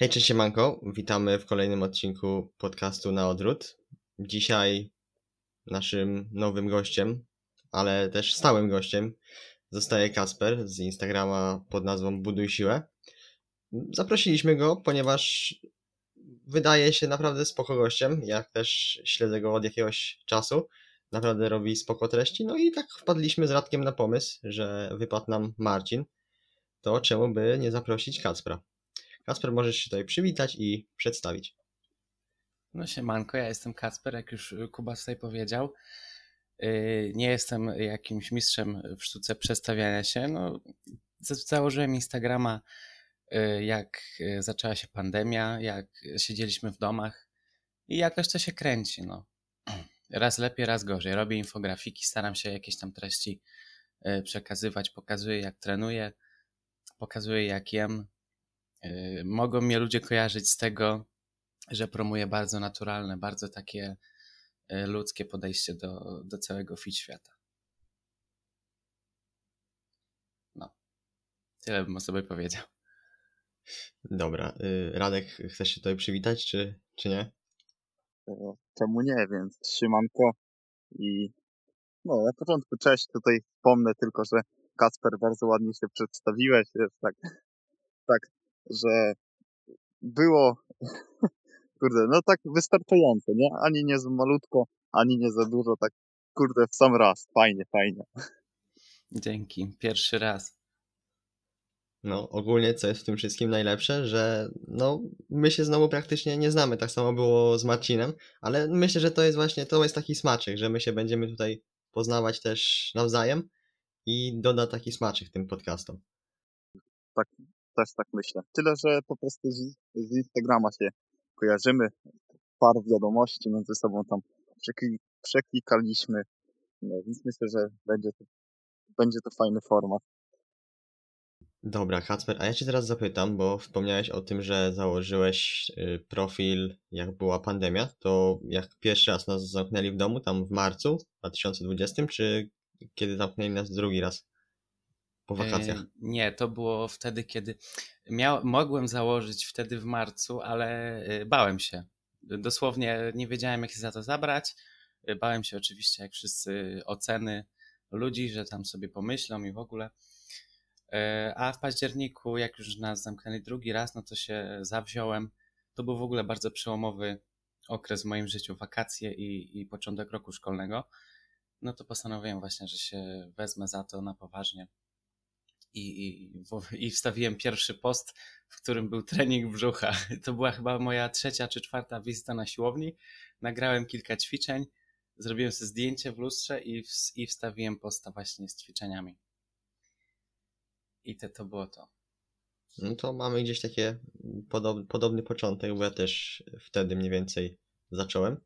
Hej, cześć siemanko, witamy w kolejnym odcinku podcastu na odwrót. Dzisiaj naszym nowym gościem, ale też stałym gościem zostaje Kasper z Instagrama pod nazwą Buduj Siłę. Zaprosiliśmy go, ponieważ wydaje się naprawdę spoko gościem, jak też śledzę go od jakiegoś czasu. Naprawdę robi spoko treści, no i tak wpadliśmy z Radkiem na pomysł, że wypadł nam Marcin, to czemu by nie zaprosić Kacpra. Kasper, możesz się tutaj przywitać i przedstawić. No siemanko, ja jestem Kacper, jak już Kuba tutaj powiedział. Yy, Nie jestem jakimś mistrzem w sztuce przedstawiania się. No, założyłem Instagrama, yy, jak yy, zaczęła się pandemia, jak siedzieliśmy w domach i jakoś to się kręci. No. Raz lepiej, raz gorzej. Robię infografiki, staram się jakieś tam treści przekazywać, pokazuję jak trenuję, pokazuję jak jem. Yy, Mogą mnie ludzie kojarzyć z tego, że promuję bardzo naturalne, bardzo takie e, ludzkie podejście do, do całego fit świata. No. Tyle bym o sobie powiedział. Dobra, y, Radek, chcesz się tutaj przywitać, czy, czy nie? E, Czemu nie, więc siemanko i no na początku cześć, tutaj wspomnę tylko, że Kacper bardzo ładnie się przedstawiłeś, wiesz, tak, tak, że było, kurde, no tak wystarczająco, nie? Ani nie za malutko, ani nie za dużo, tak kurde w sam raz, fajnie, fajnie. Dzięki. Pierwszy raz. No, ogólnie co jest w tym wszystkim najlepsze, że no, my się znowu praktycznie nie znamy, tak samo było z Marcinem, ale myślę, że to jest właśnie, to jest taki smaczek, że my się będziemy tutaj poznawać też nawzajem i doda taki smaczek tym podcastom. Tak, też tak myślę. Tyle, że po prostu z, z Instagrama się kojarzymy, parę wiadomości między sobą tam przekli, przeklikaliśmy, no, więc myślę, że będzie to, będzie to fajny format. Dobra, Kacper, a ja cię teraz zapytam, bo wspomniałeś o tym, że założyłeś y, profil jak była pandemia, to jak pierwszy raz nas zamknęli w domu, tam w marcu 2020, czy kiedy zamknęli nas drugi raz? Po wakacjach. Nie, to było wtedy, kiedy miał, mogłem założyć wtedy w marcu, ale e, bałem się. Dosłownie nie wiedziałem, jak się za to zabrać. E, Bałem się oczywiście, jak wszyscy, oceny ludzi, że tam sobie pomyślą i w ogóle. E, A w październiku, jak już nas zamknęli drugi raz, no to się zawziąłem. To był w ogóle bardzo przełomowy okres w moim życiu, wakacje i, i początek roku szkolnego. No to postanowiłem właśnie, że się wezmę za to na poważnie i, i, i wstawiłem pierwszy post, w którym był trening brzucha. To była chyba moja trzecia czy czwarta wizyta na siłowni. Nagrałem kilka ćwiczeń, zrobiłem sobie zdjęcie w lustrze i, w, i wstawiłem posta właśnie z ćwiczeniami. I te, to było to. No to mamy gdzieś takie podob, podobny początek, bo ja też wtedy mniej więcej zacząłem.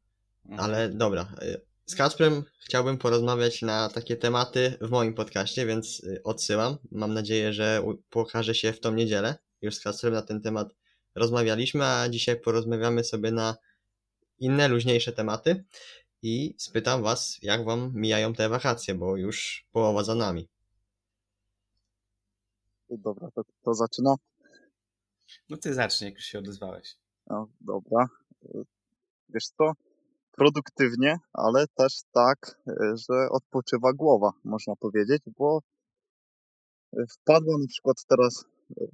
Mhm. Ale dobra, y, z Kacprem chciałbym porozmawiać na takie tematy w moim podcaście, więc y, odsyłam. Mam nadzieję, że pokaże się w tą niedzielę. Już z Kacprem na ten temat rozmawialiśmy, a dzisiaj porozmawiamy sobie na inne, luźniejsze tematy i spytam Was, jak Wam mijają te wakacje, bo już połowa za nami. Dobra, to, to zaczyna. No ty zacznij, jak już się odezwałeś. No, dobra. Y, Wiesz co? Produktywnie, ale też tak, y, że odpoczywa głowa, można powiedzieć, bo y, wpadła na przykład teraz y,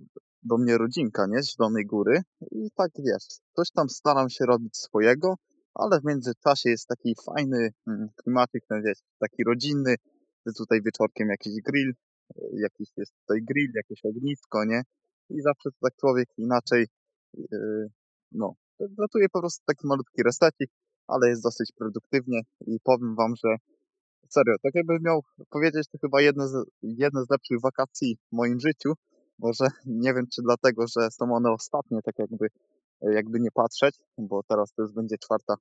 do mnie rodzinka, nie? Z Zielonej Góry i tak wiesz, coś tam staram się robić swojego, ale w międzyczasie jest taki fajny mm, klimacik, no wiesz, taki rodzinny, że tutaj wieczorkiem jakiś grill, jakiś jest tutaj grill, jakieś ognisko, nie? I zawsze to tak człowiek inaczej, yy, no, gotuje po prostu taki malutki restecik, ale jest dosyć produktywnie i powiem wam, że serio, tak jakbym miał powiedzieć, to chyba jedne z, jedne z lepszych wakacji w moim życiu. Może nie wiem, czy dlatego, że są one ostatnie, tak jakby, jakby nie patrzeć, bo teraz to już będzie czwarta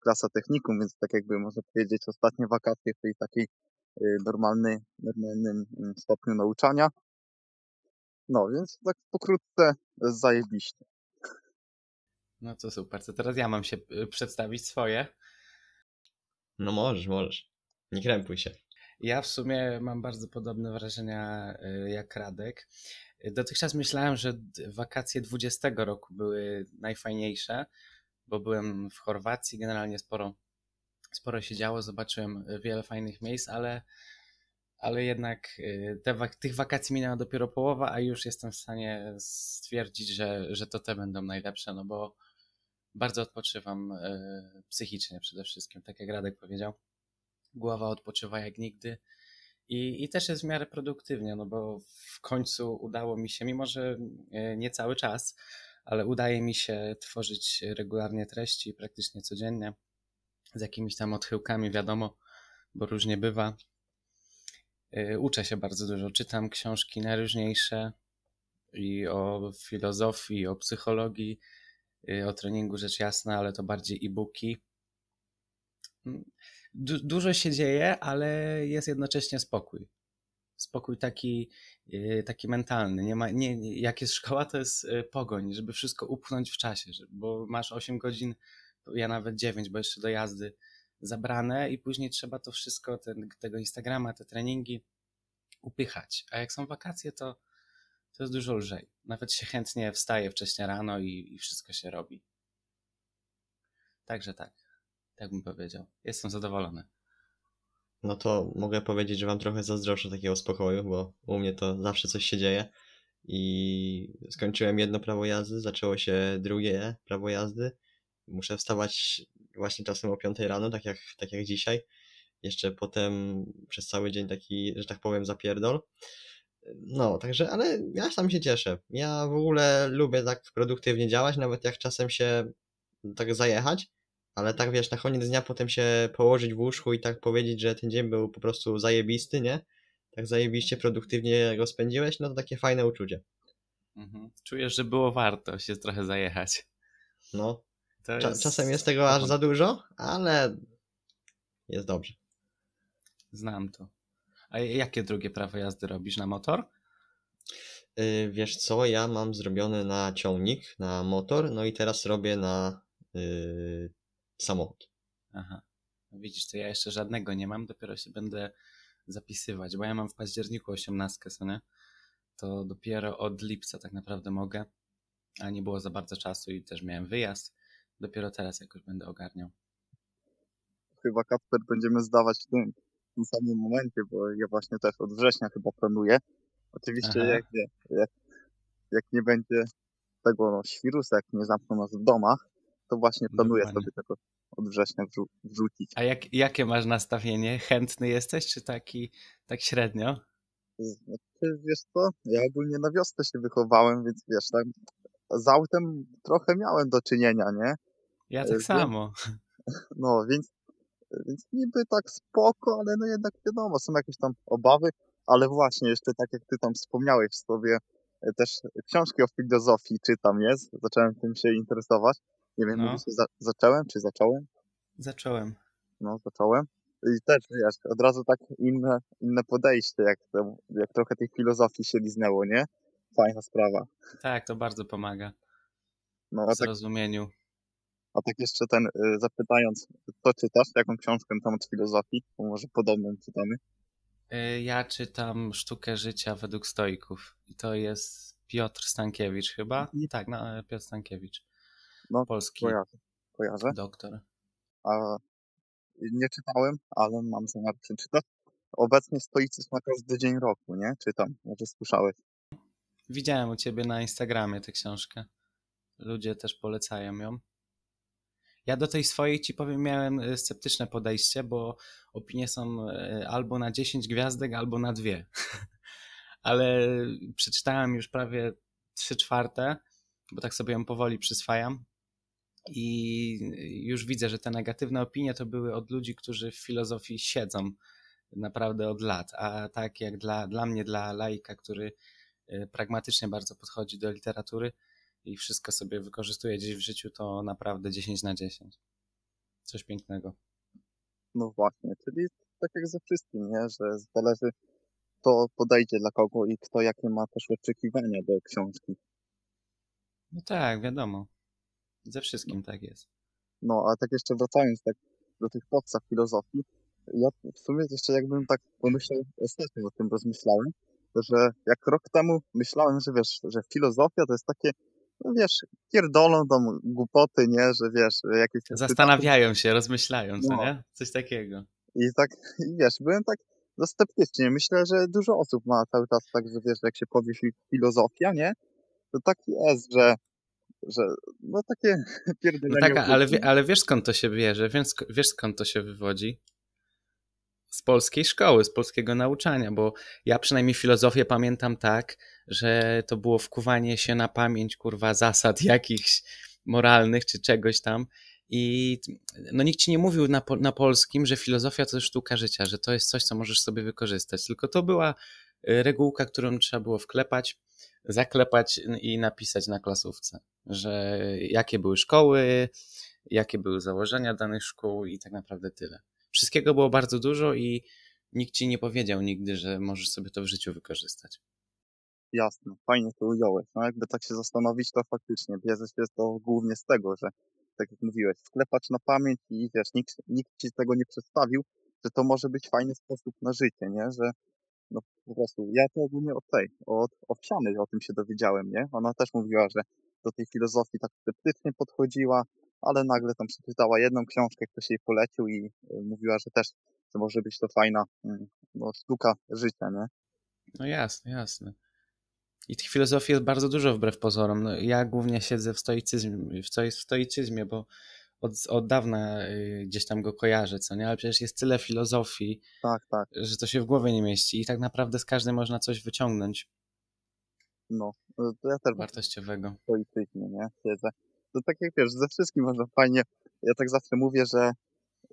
klasa technikum, więc tak jakby można powiedzieć ostatnie wakacje w tej takiej y, normalny, normalnym mm, stopniu nauczania. No, więc tak pokrótce zajebiście. No to super. To teraz ja mam się y, przedstawić swoje. No możesz, możesz. Nie krępuj się. Ja w sumie mam bardzo podobne wrażenia y, jak Radek. Dotychczas myślałem, że wakacje 20 roku były najfajniejsze, bo byłem w Chorwacji, generalnie sporo, sporo się działo, zobaczyłem wiele fajnych miejsc, ale, ale jednak y, te, tych wakacji minęła dopiero połowa, a już jestem w stanie stwierdzić, że, że to te będą najlepsze, no bo bardzo odpoczywam y, psychicznie przede wszystkim, tak jak Radek powiedział. Głowa odpoczywa jak nigdy. I, I też jest w miarę produktywnie, no bo w końcu udało mi się, mimo że e, nie cały czas, ale udaje mi się tworzyć regularnie treści praktycznie codziennie, z jakimiś tam odchyłkami, wiadomo, bo różnie bywa. E, Uczę się bardzo dużo, czytam książki najróżniejsze i o filozofii, i o psychologii, o treningu rzecz jasna, ale to bardziej e-booki. Du- dużo się dzieje, ale jest jednocześnie spokój. Spokój taki, yy, taki mentalny. Nie ma, nie, jak jest szkoła, to jest yy, pogoń, żeby wszystko upchnąć w czasie, bo masz 8 godzin, ja nawet 9, bo jeszcze do jazdy zabrane i później trzeba to wszystko, ten, tego Instagrama, te treningi upychać. A jak są wakacje, to, to jest dużo lżej. Nawet się chętnie wstaje wcześniej rano i, i wszystko się robi. Także tak, tak bym powiedział. Jestem zadowolony. No to mogę powiedzieć, że wam trochę zazdroszczę takiego spokoju, bo u mnie to zawsze coś się dzieje. I skończyłem jedno prawo jazdy, zaczęło się drugie prawo jazdy. Muszę wstawać właśnie czasem o 5 rano, tak jak, tak jak dzisiaj. Jeszcze potem przez cały dzień taki, że tak powiem, zapierdol. No, także, ale ja sam się cieszę. Ja w ogóle lubię tak produktywnie działać, nawet jak czasem się tak zajechać, ale tak wiesz, na koniec dnia potem się położyć w łóżku i tak powiedzieć, że ten dzień był po prostu zajebisty, nie? Tak zajebiście produktywnie go spędziłeś, no to takie fajne uczucie. Mhm. Czujesz, że było warto się trochę zajechać. No, cza- czasem jest tego aż za dużo, ale jest dobrze. Znam to. A jakie drugie prawo jazdy robisz na motor? Yy, wiesz co, ja mam zrobione na ciągnik, na motor, no i teraz robię na yy, samochód. Aha. No Widzisz, to ja jeszcze żadnego nie mam, dopiero się będę zapisywać, bo ja mam w październiku 18, co nie? To dopiero od lipca tak naprawdę mogę, a nie było za bardzo czasu i też miałem wyjazd. Dopiero teraz jakoś będę ogarniał. Chyba Kacper będziemy zdawać w tym, samym momencie, bo ja właśnie też od września chyba planuję. Oczywiście Aha. jak, nie, jak, jak nie będzie tego no, świrusa, jak nie zamkną nas w domach, to właśnie planuję Dokładnie. sobie tego od września wrzu- wrzucić. A jak, jakie masz nastawienie? Chętny jesteś, czy taki tak średnio? Znaczy, wiesz co, ja ogólnie na wiosce się wychowałem, więc wiesz, tak, z autem trochę miałem do czynienia, nie? Ja E, tak wiem. samo. No, więc, więc niby tak spoko, ale no jednak wiadomo, są jakieś tam obawy, ale właśnie jeszcze tak jak ty tam wspomniałeś sobie, e, też książki o filozofii czytam, nie? Zacząłem tym się interesować. Nie wiem, No. za, zacząłem, czy zacząłem? Zacząłem. No, zacząłem. I też, wiesz, od razu tak inne, inne podejście, jak, to, jak trochę tej filozofii się liznęło, nie? Fajna sprawa. Tak, to bardzo pomaga No, w tak, zrozumieniu. A tak jeszcze ten, y, zapytając, co czytasz, jaką książkę tam od filozofii, bo może podobną czytamy. Y, Ja czytam Sztukę życia według stoików. I to jest Piotr Stankiewicz chyba? Mhm. Tak, no, e, Piotr Stankiewicz. No, Polski Kojarzę, kojarzę. doktor. A nie czytałem, ale mam zamiar przeczytać. Obecnie stoicyzm na każdy dzień roku, nie? Czytam, może słyszałeś. Widziałem u ciebie na Instagramie tę książkę. Ludzie też polecają ją. Ja do tej swojej ci powiem, miałem e, sceptyczne podejście, bo opinie są e, albo na 10 gwiazdek, albo na dwie. Ale przeczytałem już prawie 3 czwarte, bo tak sobie ją powoli przyswajam. I już widzę, że te negatywne opinie to były od ludzi, którzy w filozofii siedzą naprawdę od lat. A tak jak dla, dla mnie, dla laika, który e, pragmatycznie bardzo podchodzi do literatury i wszystko sobie wykorzystuje gdzieś w życiu, to naprawdę 10 na 10. Coś pięknego. No właśnie, czyli tak jak ze wszystkim, nie? Że zależy, kto podejdzie dla kogo i kto jakie ma też oczekiwania do książki. No tak, wiadomo. Ze wszystkim tak jest. No, a tak jeszcze wracając tak do tych podstaw filozofii, ja w sumie jeszcze jakbym tak pomyślał, ostatnio o tym rozmyślałem, że jak rok temu myślałem, że wiesz, że filozofia to jest takie, no wiesz, pierdolą tam głupoty, nie, że wiesz, jakieś... Zastanawiają się, rozmyślają, co No. nie? Coś takiego. I tak, i wiesz, byłem tak no sceptycznie. Myślę, że dużo osób ma cały czas tak, że wiesz, jak się powie fi- filozofia, nie? To tak jest, że, że no takie No pierdolenie. tak, ale, ale wiesz skąd to się bierze? Wiesz, wiesz skąd to się wywodzi? Z polskiej szkoły, z polskiego nauczania, bo ja przynajmniej filozofię pamiętam tak, że to było wkuwanie się na pamięć, kurwa, zasad jakichś moralnych czy czegoś tam. I no nikt ci nie mówił na, na polskim, że filozofia to sztuka życia, że to jest coś, co możesz sobie wykorzystać. Tylko to była y, regułka, którą trzeba było wklepać, zaklepać i napisać na klasówce, że jakie były szkoły, jakie były założenia danych szkół i tak naprawdę tyle. Wszystkiego było bardzo dużo i nikt ci nie powiedział nigdy, że możesz sobie to w życiu wykorzystać. Jasne, fajnie to ująłeś. No jakby tak się zastanowić, to faktycznie bierze się to głównie z tego, że tak jak mówiłeś, sklepać na pamięć i wiesz, nikt, nikt ci tego nie przedstawił, że to może być fajny sposób na życie, nie? Że no po prostu, ja to ogólnie od tej, od Owsianej o tym się dowiedziałem, nie? Ona też mówiła, że do tej filozofii tak sceptycznie podchodziła, ale nagle tam przeczytała jedną książkę, ktoś jej polecił i y, mówiła, że też, że może być to fajna mm, no, sztuka życia, nie? No jasne, jasne. I tych filozofii jest bardzo dużo wbrew pozorom. No, ja głównie siedzę w stoicyzmie, w stoi- w stoicyzmie bo od, od dawna y, gdzieś tam go kojarzę, co nie? Ale przecież jest tyle filozofii, Tak, tak. że to się w głowie nie mieści i tak naprawdę z każdej można coś wyciągnąć No, to ja też wartościowego. stoicyzmie, nie? Siedzę. To tak jak wiesz, ze wszystkim można fajnie, ja tak zawsze mówię, że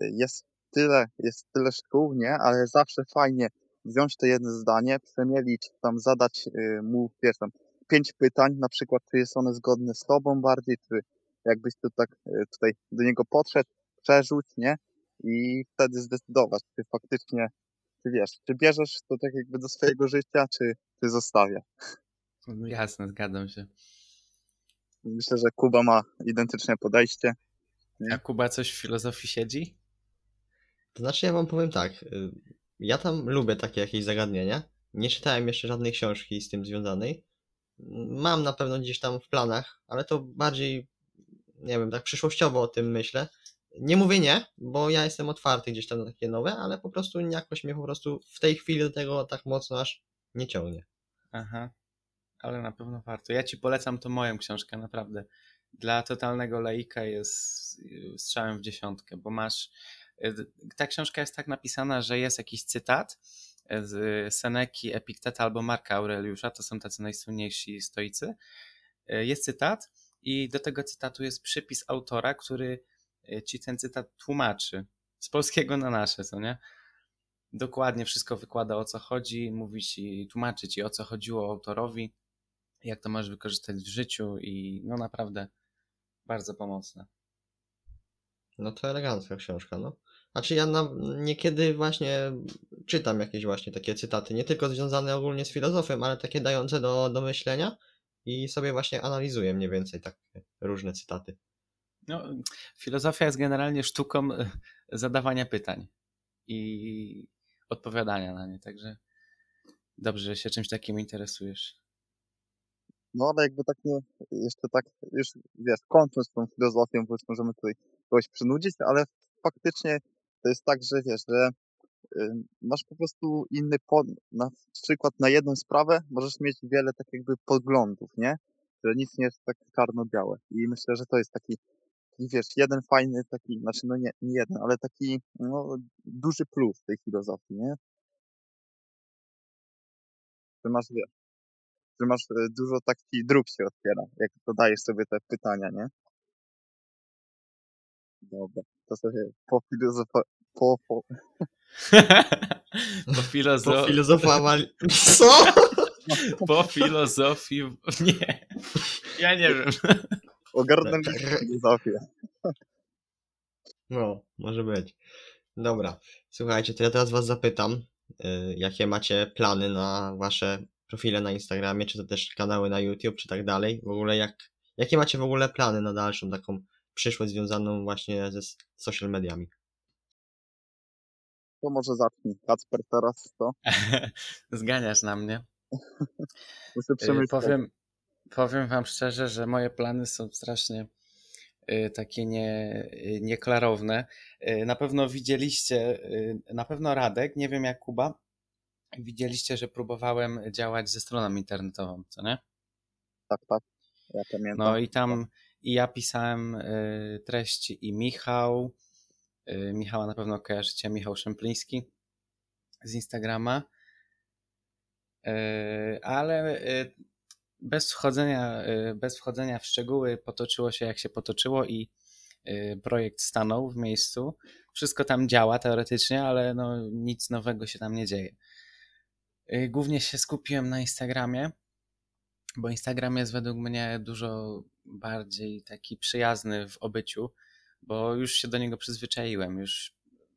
jest tyle, jest tyle szkół, nie? Ale zawsze fajnie wziąć to jedno zdanie, przemielić, tam zadać y, mu, wiesz, tam pięć pytań, na przykład, czy jest one zgodne z tobą bardziej, czy jakbyś tu tak y, tutaj do niego podszedł, przerzuć, nie? I wtedy zdecydować, czy faktycznie, czy wiesz, czy bierzesz to tak jakby do swojego życia, czy, czy zostawiasz. No, jasne, zgadzam się. Myślę, że Kuba ma identyczne podejście. A Kuba coś w filozofii siedzi? To znaczy, ja wam powiem tak. y, Ja tam lubię takie jakieś zagadnienia. Nie czytałem jeszcze żadnej książki z tym związanej. Mam na pewno gdzieś tam w planach, ale to bardziej, nie wiem, tak przyszłościowo o tym myślę. Nie mówię nie, bo ja jestem otwarty gdzieś tam na takie nowe, ale po prostu jakoś mnie po prostu w tej chwili do tego tak mocno aż nie ciągnie. Aha, ale na pewno warto. Ja ci polecam to moją książkę, naprawdę. Dla totalnego laika jest strzałem w dziesiątkę, bo masz. y, Ta książka jest tak napisana, że jest jakiś cytat z Seneki, Epikteta albo Marka Aureliusza, to są tacy najsłynniejsi stoicy. Y, Jest cytat i do tego cytatu jest przypis autora, który y, ci ten cytat tłumaczy z polskiego na nasze, co nie? dokładnie wszystko wykłada o co chodzi, mówi ci, tłumaczy ci o co chodziło autorowi, jak to możesz wykorzystać w życiu i no naprawdę bardzo pomocne. No to elegancka książka, no. Znaczy ja na, niekiedy właśnie czytam jakieś właśnie takie cytaty, nie tylko związane ogólnie z filozofią, ale takie dające do, do myślenia i sobie właśnie analizuję mniej więcej takie różne cytaty. No, filozofia jest generalnie sztuką e, zadawania pytań i odpowiadania na nie, także dobrze, że się czymś takim interesujesz. No ale jakby tak nie, jeszcze tak, już wiesz, kończąc tą filozofią, bo już możemy tutaj kogoś przynudzić, ale faktycznie to jest tak, że wiesz, że masz po prostu inny pod, na przykład na jedną sprawę możesz mieć wiele tak jakby poglądów, nie? Że nic nie jest tak czarno-białe. I myślę, że to jest taki, taki wiesz, jeden fajny taki, znaczy no nie, nie jeden, ale taki no, duży plus tej filozofii, nie? Że masz, wiesz, że masz e, dużo takich dróg się otwiera, jak zadajesz sobie te pytania, nie? Dobra, to sobie po filozofa... Po, po, po, filozo- Po filozofowali... Co? po filozofii... Nie, ja nie wiem. ogarnęliśmy Tak. filozofię. No, może być. Dobra, słuchajcie, to ja teraz was zapytam, y, jakie macie plany na wasze profile na Instagramie, czy to też kanały na YouTube, czy tak dalej. W ogóle jak, jakie macie w ogóle plany na dalszą taką przyszłość związaną właśnie ze social mediami? to może zacznij. Kacper teraz to Zganiasz na mnie. muszę Y, przemyśleć. Powiem, powiem wam szczerze, że moje plany są strasznie y, takie nie, y, nieklarowne. Na pewno widzieliście, na pewno Radek, nie wiem jak Kuba, widzieliście, że próbowałem działać ze stroną internetową, co nie? Tak, tak. Ja pamiętam. No i tam i ja pisałem y, treści i Michał, y, Michała na pewno kojarzycie, Michał Szempliński z Instagrama, Y, ale y, bez wchodzenia, y, bez wchodzenia w szczegóły potoczyło się jak się potoczyło i y, projekt stanął w miejscu. Wszystko tam działa teoretycznie, ale no, nic nowego się tam nie dzieje. Y, Głównie się skupiłem na Instagramie, bo Instagram jest według mnie dużo bardziej taki przyjazny w obyciu, bo już się do niego przyzwyczaiłem, już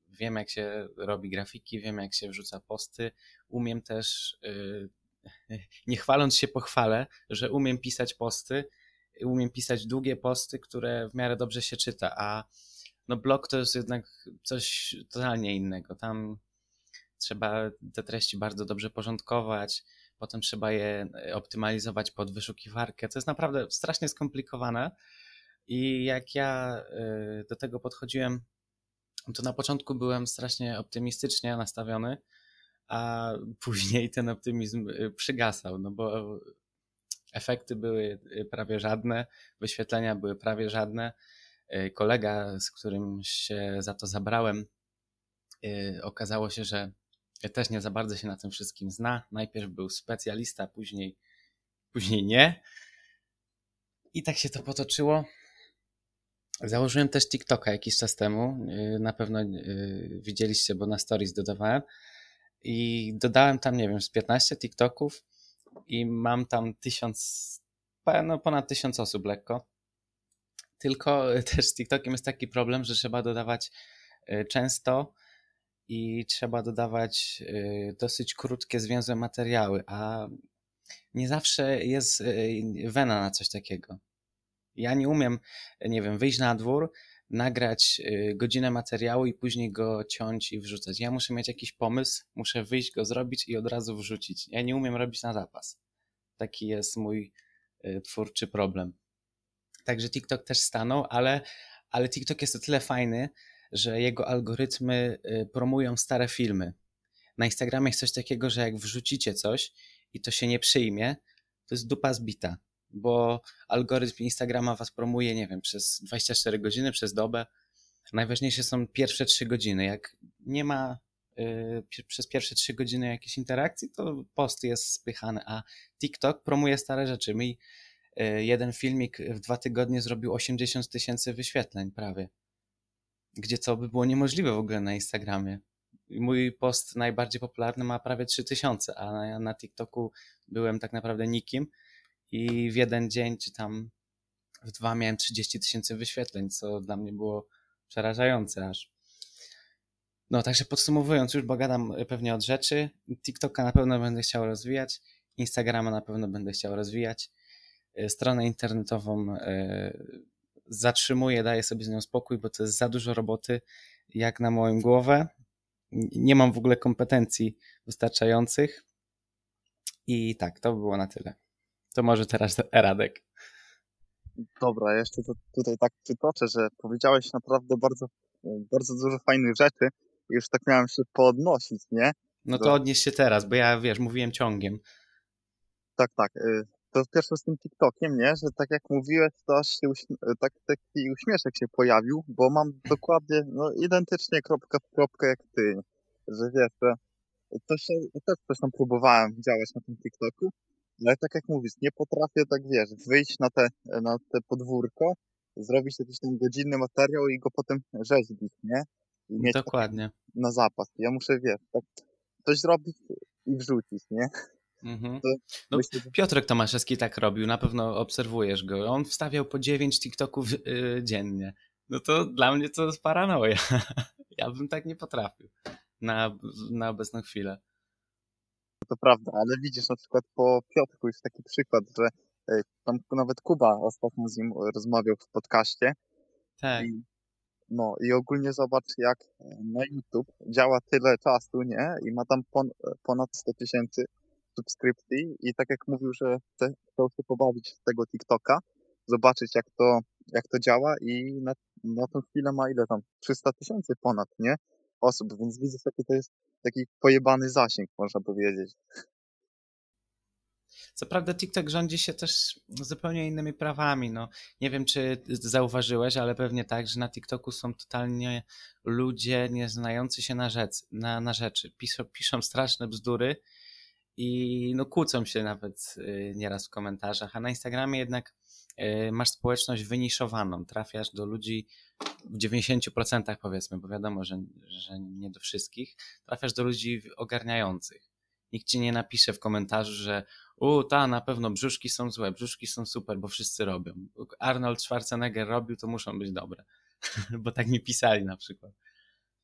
wiem jak się robi grafiki, wiem jak się wrzuca posty, umiem też, yy, nie chwaląc się pochwalę, że umiem pisać posty, umiem pisać długie posty, które w miarę dobrze się czyta, a no blog to jest jednak coś totalnie innego, tam trzeba te treści bardzo dobrze porządkować, potem trzeba je e, optymalizować pod wyszukiwarkę. To jest naprawdę strasznie skomplikowane. I jak ja e, do tego podchodziłem, to na początku byłem strasznie optymistycznie nastawiony, a później ten optymizm e, przygasał, no bo efekty były prawie żadne, wyświetlenia były prawie żadne. Kolega, z którym się za to zabrałem, okazało się, że też nie za bardzo się na tym wszystkim zna. Najpierw był specjalista, później, później nie. I tak się to potoczyło. Założyłem też TikToka jakiś czas temu. Yy, Na pewno yy, widzieliście, bo na stories dodawałem. I dodałem tam, nie wiem, z 15 TikToków i mam tam tysiąc, no ponad tysiąc osób lekko. Tylko też z TikTokiem jest taki problem, że trzeba dodawać yy, często i trzeba dodawać y, dosyć krótkie, zwięzłe materiały, a nie zawsze jest y, wena na coś takiego. Ja nie umiem, nie wiem, wyjść na dwór, nagrać y, godzinę materiału i później go ciąć i wrzucać. Ja muszę mieć jakiś pomysł, muszę wyjść, go zrobić i od razu wrzucić. Ja nie umiem robić na zapas. Taki jest mój twórczy problem. Także TikTok też stanął, ale, ale TikTok jest o tyle fajny, że jego algorytmy y, promują stare filmy. Na Instagramie jest coś takiego, że jak wrzucicie coś i to się nie przyjmie, to jest dupa zbita, bo algorytm Instagrama was promuje, nie wiem, przez 24 godziny, przez dobę. Najważniejsze są pierwsze 3 godziny. Jak nie ma y, przez pierwsze 3 godziny jakiejś interakcji, to post jest spychany, a TikTok promuje stare rzeczy. Mi y, jeden filmik w dwa tygodnie zrobił 80 tysięcy wyświetleń prawie gdzie co by było niemożliwe w ogóle na Instagramie. Mój post najbardziej popularny ma prawie 3000, a na, na TikToku byłem tak naprawdę nikim i w jeden dzień, czy tam w dwa miałem 30 tysięcy wyświetleń, co dla mnie było przerażające aż. No, także podsumowując już, bo gadam pewnie od rzeczy, TikToka na pewno będę chciał rozwijać, Instagrama na pewno będę chciał rozwijać, Y, stronę internetową y, zatrzymuję, daję sobie z nią spokój, bo to jest za dużo roboty jak na moją głowę. Nie mam w ogóle kompetencji wystarczających. I tak, to by było na tyle. To może teraz Radek. Dobra, jeszcze to tutaj tak przytoczę, że powiedziałeś naprawdę bardzo, bardzo dużo fajnych rzeczy już tak miałem się podnosić, nie? No to odnieś się teraz, bo ja wiesz, mówiłem ciągiem. Tak, tak. To pierwsze z tym TikTokiem, nie? Że tak jak mówiłeś, to aż się uśmie- tak, taki uśmieszek się pojawił, bo mam dokładnie, no identycznie kropka w kropkę jak ty. Że wiesz, że to się, też coś tam próbowałem działać na tym TikToku, ale tak jak mówisz, nie potrafię tak, wiesz, wyjść na te, na te podwórko, zrobić jakiś tam godzinny materiał i go potem rzeźbić, nie? Dokładnie. na zapas. Ja muszę, wiesz, tak coś zrobić i wrzucić, nie? Mhm. No, Piotrek Tomaszewski tak robił, na pewno obserwujesz go. On wstawiał po 9 TikToków yy, dziennie. No to dla mnie to jest paranoja. Ja bym tak nie potrafił na, na obecną chwilę. To prawda, ale widzisz na przykład po Piotrku jest taki przykład, że e, tam nawet Kuba ostatnio z nim rozmawiał w podcaście Tak. i No i ogólnie zobacz, jak e, na YouTube działa tyle czasu, nie? I ma tam pon ponad 100 tysięcy subskrypcji i tak jak mówił, że chce, chciał się pobawić z tego TikToka, zobaczyć jak to, jak to działa i na, na tą chwilę ma ile tam? 300 tysięcy ponad, nie? Osób, więc widzisz, jaki to jest taki pojebany zasięg, można powiedzieć. Co prawda TikTok rządzi się też zupełnie innymi prawami. No, nie wiem, czy zauważyłeś, ale pewnie tak, że na TikToku są totalnie ludzie nie znający się na, rzecz, na, na rzeczy. Piszą, piszą straszne bzdury i no, kłócą się nawet y, nieraz w komentarzach, a na Instagramie jednak y, masz społeczność wyniszowaną. Trafiasz do ludzi w 90% powiedzmy, bo wiadomo, że, że nie do wszystkich. Trafiasz do ludzi ogarniających. Nikt ci nie napisze w komentarzu, że u, ta, na pewno brzuszki są złe, brzuszki są super, bo wszyscy robią. Arnold Schwarzenegger robił, to muszą być dobre. bo tak mi pisali na przykład.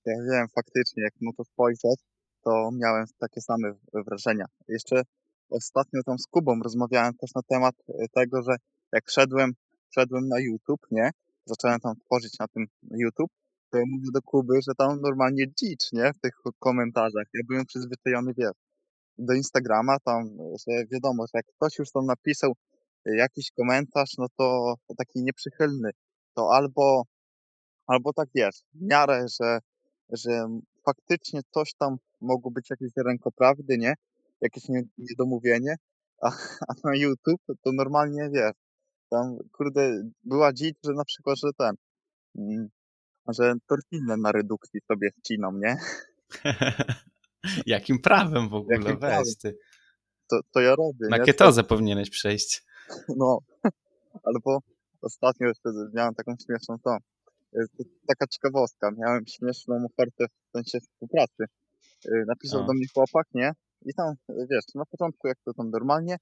Ja wiem, faktycznie, jak na to spojrzeć, to miałem takie same wrażenia. Jeszcze ostatnio tam z Kubą rozmawiałem też na temat e, tego, że jak wszedłem, wszedłem na YouTube, nie? Zacząłem tam tworzyć na tym YouTube, to ja mówię do Kuby, że tam normalnie dzicz, nie? W tych komentarzach. Ja byłem przyzwyczajony, wiesz, do Instagrama, tam, że wiadomo, że jak ktoś już tam napisał jakiś komentarz, no to taki nieprzychylny, to albo, albo tak wiesz, w miarę, że, że faktycznie coś tam mogło być jakieś rękoprawdy, nie? Jakieś niedomówienie, a, a na YouTube to normalnie wiesz, tam kurde była dzicz, że na przykład, że ten, mm, że tortillę na redukcji sobie wciną, nie? Jakim prawem w ogóle? Jakim Weź ty. To, to ja robię, Na nie? ketozę powinieneś przejść. No, albo ostatnio jeszcze miałem taką śmieszną tą, to taka ciekawostka, miałem śmieszną ofertę w sensie współpracy. Y, Napisał O. do mnie chłopak, nie? I tam, y, wiesz, na początku jak to tam normalnie,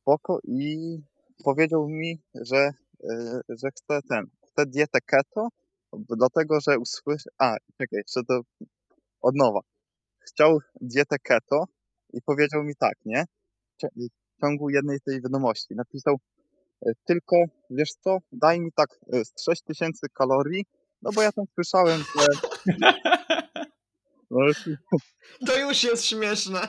spoko i powiedział mi, że, y, że chce ten, chce dietę keto, dlatego, że usłyszy, a, czekaj, jeszcze to od nowa. Chciał dietę keto i powiedział mi tak, nie? W ciągu jednej tej wiadomości napisał tylko, wiesz co, daj mi tak z 6000 kalorii, no bo ja tam słyszałem, że no, To już jest śmieszne.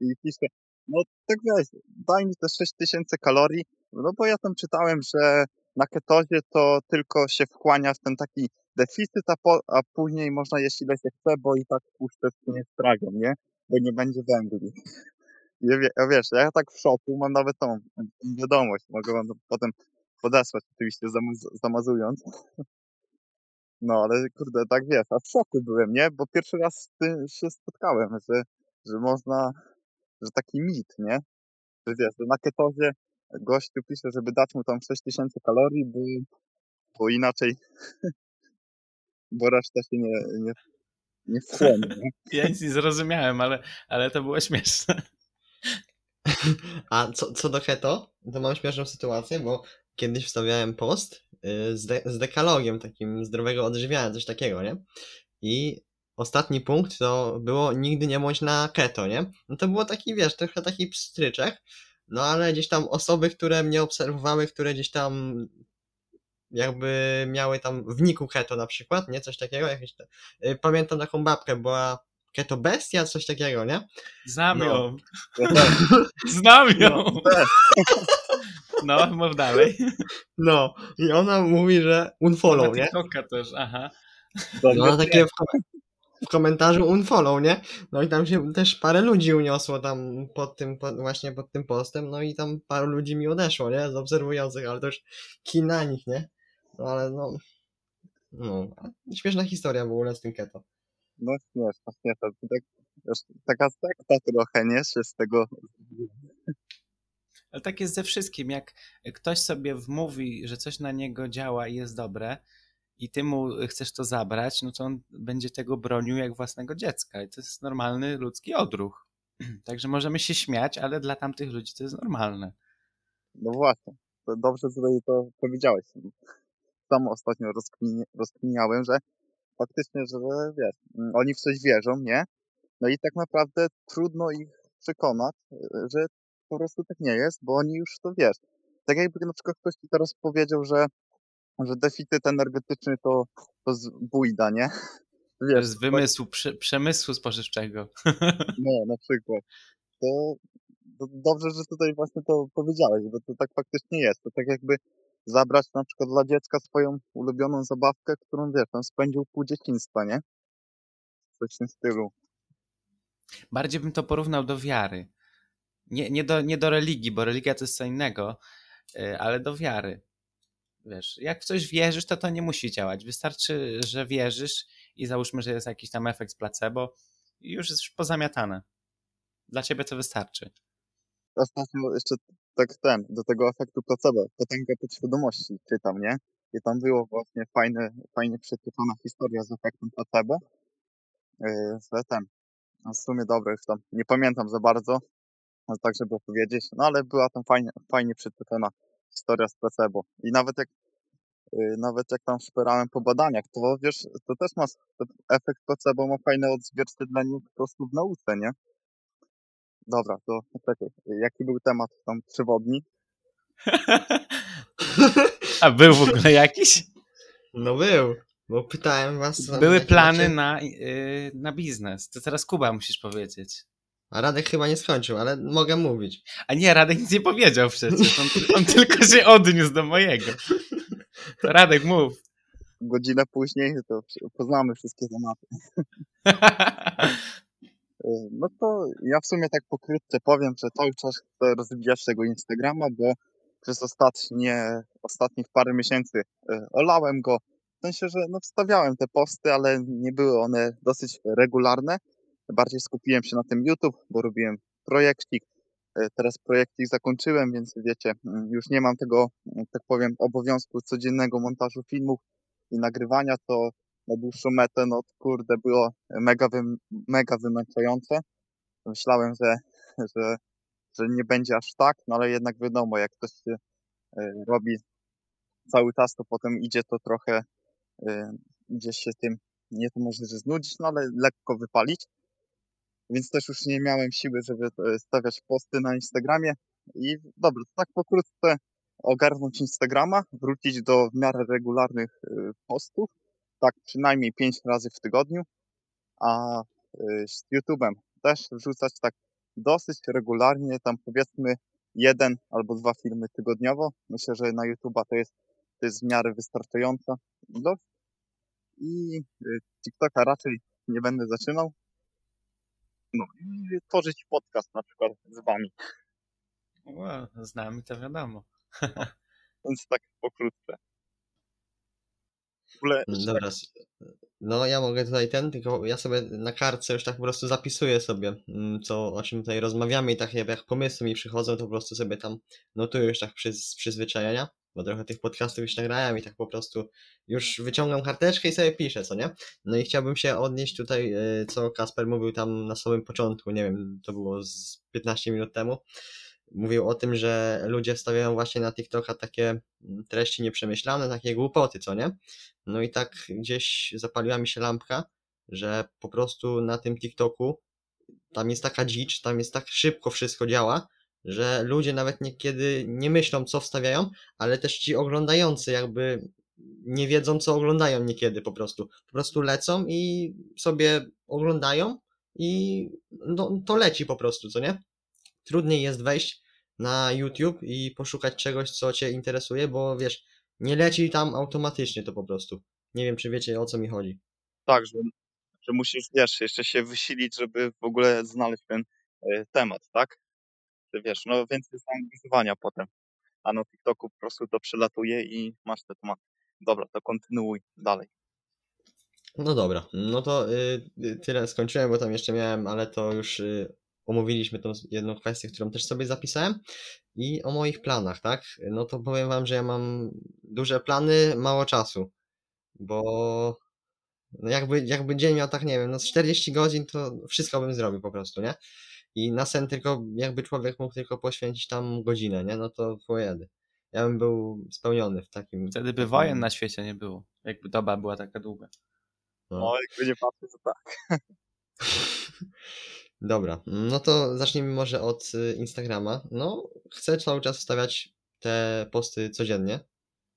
i pisze, no tak weź, daj mi te 6000 kalorii, no bo ja tam czytałem, że na ketozie to tylko się wchłania w ten taki deficyt, a, po, a później można jeść ile się chce, bo i tak tłuszcze nie strawią, nie? Bo nie będzie węgli. Ja, wie, ja wiesz, ja tak w szoku, mam nawet tą wiadomość, mogę wam potem podesłać, oczywiście zamaz, zamazując. No, ale kurde, tak wiesz, a w szoku byłem, nie? Bo pierwszy raz się spotkałem, że, że można, że taki mit, nie? Że wiesz, że na ketozie gościu pisze, żeby dać mu tam 6000 kalorii, bo, bo inaczej, bo reszta się nie, nie, nie wchłonie, nie? Ja nic nie zrozumiałem, ale, ale to było śmieszne. A co, co do keto, to mam śmieszną sytuację, bo kiedyś wstawiałem post y, z, de, z dekalogiem takim zdrowego odżywiania, coś takiego, nie? I ostatni punkt to było nigdy nie bądź na keto, nie? No to było taki, wiesz, trochę taki pstryczek, no ale gdzieś tam osoby, które mnie obserwowały, które gdzieś tam jakby miały tam w niku keto na przykład, nie? Coś takiego, jakieś te... y, Pamiętam taką babkę, była keto bestia, coś takiego, nie? Znam No. ją. Znam ją. też. No, mów dalej. No, i ona mówi, że unfollow, nie? Też, aha. No ona takie w, kom- w komentarzu unfollow, nie? No i tam się też parę ludzi uniosło tam pod tym, pod, właśnie pod tym postem, no i tam paru ludzi mi odeszło, nie? Z obserwujących, ale to już kin na nich, nie? No ale no... No, śmieszna historia w ogóle z tym keto. No śmieszne, śmieszne. To Tak, wiesz, taka sekta trochę, nie? Się z tego Ale tak jest ze wszystkim. Jak ktoś sobie wmówi, że coś na niego działa i jest dobre, i ty mu chcesz to zabrać, no to on będzie tego bronił jak własnego dziecka. I to jest normalny ludzki odruch. Także możemy się śmiać, ale dla tamtych ludzi to jest normalne. No właśnie, to dobrze tutaj to powiedziałeś. Sam ostatnio rozkmini, rozkminiałem, że faktycznie, że wiesz, mm, oni w coś wierzą, nie? No i tak naprawdę trudno ich przekonać, y, że po prostu tak nie jest, bo oni już to wiesz. Tak jakby na przykład ktoś ci teraz powiedział, że że deficyt energetyczny to, to z bójda, nie? To Wiesz, jest wymysł prze, przemysłu spożywczego. no, na przykład. To, to dobrze, że tutaj właśnie to powiedziałeś, bo to tak faktycznie jest. To tak jakby zabrać na przykład dla dziecka swoją ulubioną zabawkę, którą wiesz, on spędził pół dzieciństwa, nie? Coś w tym stylu. Bardziej bym to porównał do wiary. Nie, nie, do, nie do religii, bo religia to jest co innego, y, ale do wiary. Wiesz, jak w coś wierzysz, to to nie musi działać. Wystarczy, że wierzysz i załóżmy, że jest jakiś tam efekt placebo i już jest pozamiatane. Dla ciebie to wystarczy. Ostatnio jeszcze tak ten, do tego efektu placebo, potęga podświadomości czytam, nie? I tam było właśnie fajne, fajnie przeczytana historia z efektem placebo. Yy, że ten, no w sumie dobre już tam, nie pamiętam za bardzo, tak żeby opowiedzieć, no ale była tam fajnie, fajnie przeczytana historia z placebo. I nawet jak yy, nawet jak tam szperałem po badaniach, to wiesz, to też ma, efekt placebo ma fajne odzwierciedlenie po prostu w nauce, nie? Dobra, to czekaj, jaki był temat tam przewodni? A był w ogóle jakiś? No był, bo pytałem was... Były plany macie- na, yy, na biznes. To teraz Kuba musisz powiedzieć. A Radek chyba nie skończył, ale mogę mówić. A nie, Radek nic nie powiedział przecież. On, on tylko się odniósł do mojego. To Radek, mów. Godzinę później to poznamy wszystkie tematy. Y, No to ja w sumie tak pokrótce powiem, że cały czas chcę rozwijać tego Instagrama, bo przez ostatnie, ostatnich parę miesięcy y, olałem go. W sensie, że no wstawiałem te posty, ale nie były one dosyć regularne. Bardziej skupiłem się na tym YouTube, bo robiłem projekcik. Y, Teraz projekcik zakończyłem, więc wiecie, mm, już nie mam tego, mm, tak powiem, obowiązku codziennego montażu filmów i nagrywania, to na dłuższą metę, no kurde, było mega, wym, mega wymęczające. Myślałem, że, że, że nie będzie aż tak, no ale jednak wiadomo, jak ktoś się e, robi cały czas, to potem idzie to trochę, e, idzie się tym, nie to może, że znudzić, no ale lekko wypalić. Więc też już nie miałem siły, żeby e, stawiać posty na Instagramie. I dobra, tak pokrótce ogarnąć Instagrama, wrócić do w miarę regularnych postów, tak przynajmniej 5 razy w tygodniu, a y, z YouTube'em też wrzucać tak dosyć regularnie, tam powiedzmy jeden albo dwa filmy tygodniowo. Myślę, że na YouTube'a to jest, to jest w miarę wystarczająca ilość. I y, TikToka raczej nie będę zaczynał. No i tworzyć podcast na przykład z wami. Wow, z nami to wiadomo. Więc tak pokrótce. W ogóle jeszcze Dobra. No ja mogę tutaj ten, tylko ja sobie na kartce już tak po prostu zapisuję sobie, mm, co, o czym tutaj rozmawiamy i tak jak jak pomysły mi przychodzą, to po prostu sobie tam notuję już tak przy, z przyzwyczajenia, bo trochę tych podcastów już nagrałem i tak po prostu już wyciągam karteczkę i sobie piszę, co nie? No i chciałbym się odnieść tutaj, y, co Kasper mówił tam na samym początku, nie wiem, to było z 15 minut temu, mówił o tym, że ludzie wstawiają właśnie na TikToka takie mm, treści nieprzemyślane, takie głupoty, co nie? No i tak gdzieś zapaliła mi się lampka, że po prostu na tym TikToku tam jest taka dzicz, tam jest tak szybko wszystko działa, że ludzie nawet niekiedy nie myślą, co wstawiają, ale też ci oglądający jakby nie wiedzą, co oglądają niekiedy po prostu. Po prostu lecą i sobie oglądają i no, to leci po prostu, co nie? Trudniej jest wejść na YouTube i poszukać czegoś, co cię interesuje, bo wiesz, nie leci tam automatycznie to po prostu. Nie wiem, czy wiecie o co mi chodzi. tak, że, że musisz, wiesz, jeszcze się wysilić, żeby w ogóle znaleźć ten e, temat, tak? Że wiesz, no więcej zaangażowania potem. A na TikToku po prostu to przelatuje i masz te tematy. Dobra, to kontynuuj dalej. No dobra, no to y, y, tyle skończyłem, bo tam jeszcze miałem, ale to już y, omówiliśmy tą jedną kwestię, którą też sobie zapisałem. I o moich planach, tak? No to powiem wam, że ja mam duże plany, mało czasu, bo no jakby, jakby dzień miał tak, nie wiem, no z 40 godzin, to wszystko bym zrobił po prostu, nie? I na sen tylko, jakby człowiek mógł tylko poświęcić tam godzinę, nie? No to pojedy. Ja bym był spełniony w takim... Wtedy by wojen na świecie nie było. Jakby doba była taka długa. no. No, jakby nie to tak. Dobra, no to zacznijmy może od y, Instagrama. No, chcę cały czas wstawiać te posty codziennie.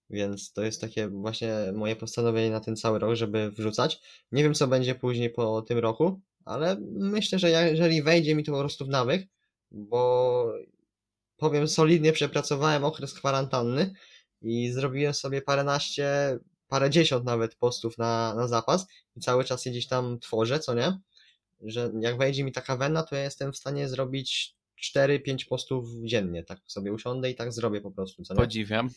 Więc to jest takie właśnie moje postanowienie na ten cały rok, żeby wrzucać. Nie wiem, co będzie później po tym roku, ale myślę, że jeżeli wejdzie mi to po prostu w nawyk, bo powiem solidnie przepracowałem okres kwarantanny i zrobiłem sobie paręnaście, parędziesiąt nawet postów na, na zapas i cały czas je gdzieś tam tworzę, co nie? Że jak wejdzie mi taka wena, to ja jestem w stanie zrobić 4-5 postów dziennie, tak sobie usiądę i tak zrobię po prostu, co? Podziwiam.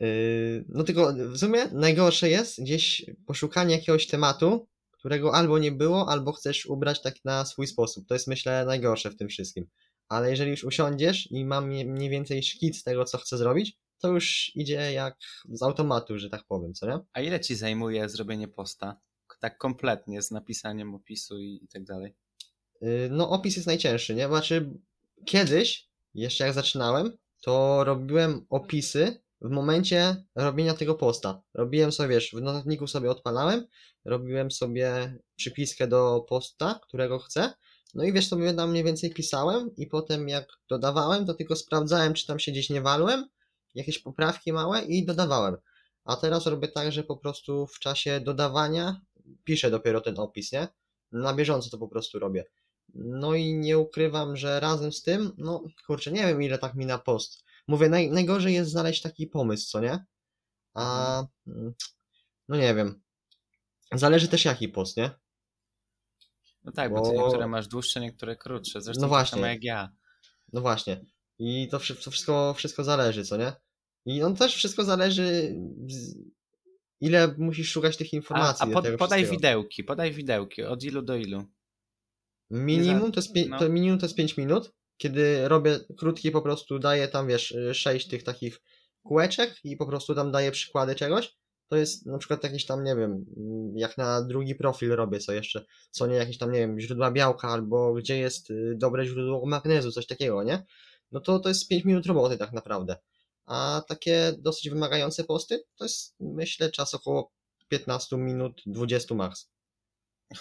Yy, No tylko w sumie najgorsze jest gdzieś poszukanie jakiegoś tematu, którego albo nie było, albo chcesz ubrać tak na swój sposób. To jest myślę najgorsze w tym wszystkim. Ale jeżeli już usiądziesz i mam mniej więcej szkic tego, co chcę zrobić, to już idzie jak z automatu, że tak powiem, co nie? A ile ci zajmuje zrobienie posta? Tak kompletnie, z napisaniem opisu i, i tak dalej. Yy, No, opis jest najcięższy, nie? Znaczy, kiedyś, jeszcze jak zaczynałem, to robiłem opisy w momencie robienia tego posta. Robiłem sobie, wiesz, w notatniku sobie odpalałem, robiłem sobie przypiskę do posta, którego chcę, no i wiesz, sobie tam mniej więcej pisałem i potem jak dodawałem, to tylko sprawdzałem, czy tam się gdzieś nie walłem, jakieś poprawki małe i dodawałem. A teraz robię tak, że po prostu w czasie dodawania piszę dopiero ten opis, nie? Na bieżąco to po prostu robię. No i nie ukrywam, że razem z tym, no kurczę, nie wiem ile tak mi na post. Mówię, naj, najgorzej jest znaleźć taki pomysł, co nie? A mm, no nie wiem. Zależy też jaki post, nie? No tak, bo ty Bo- niektóre masz dłuższe, niektóre krótsze. Zresztą No tak właśnie. samo jak ja. No właśnie. I to, to wszystko, wszystko zależy, co nie? I on też wszystko zależy, z, ile musisz szukać tych A, informacji. a do pod, tego podaj wszystkiego. widełki, podaj widełki. Od ilu do ilu? Minimum to jest, pie- no. to minimum to jest 5 minut, kiedy robię krótki, po prostu daję tam, wiesz, 6 tych takich kółeczek i po prostu tam daję przykłady czegoś. To jest na przykład jakiś tam, nie wiem, mm, jak na drugi profil robię co jeszcze, co nie jakieś tam, nie wiem, źródła białka albo gdzie jest y, dobre źródło magnezu, coś takiego, nie? No to to jest 5 minut roboty tak naprawdę. A takie dosyć wymagające posty to jest, myślę, czas około 15 minut, 20 max.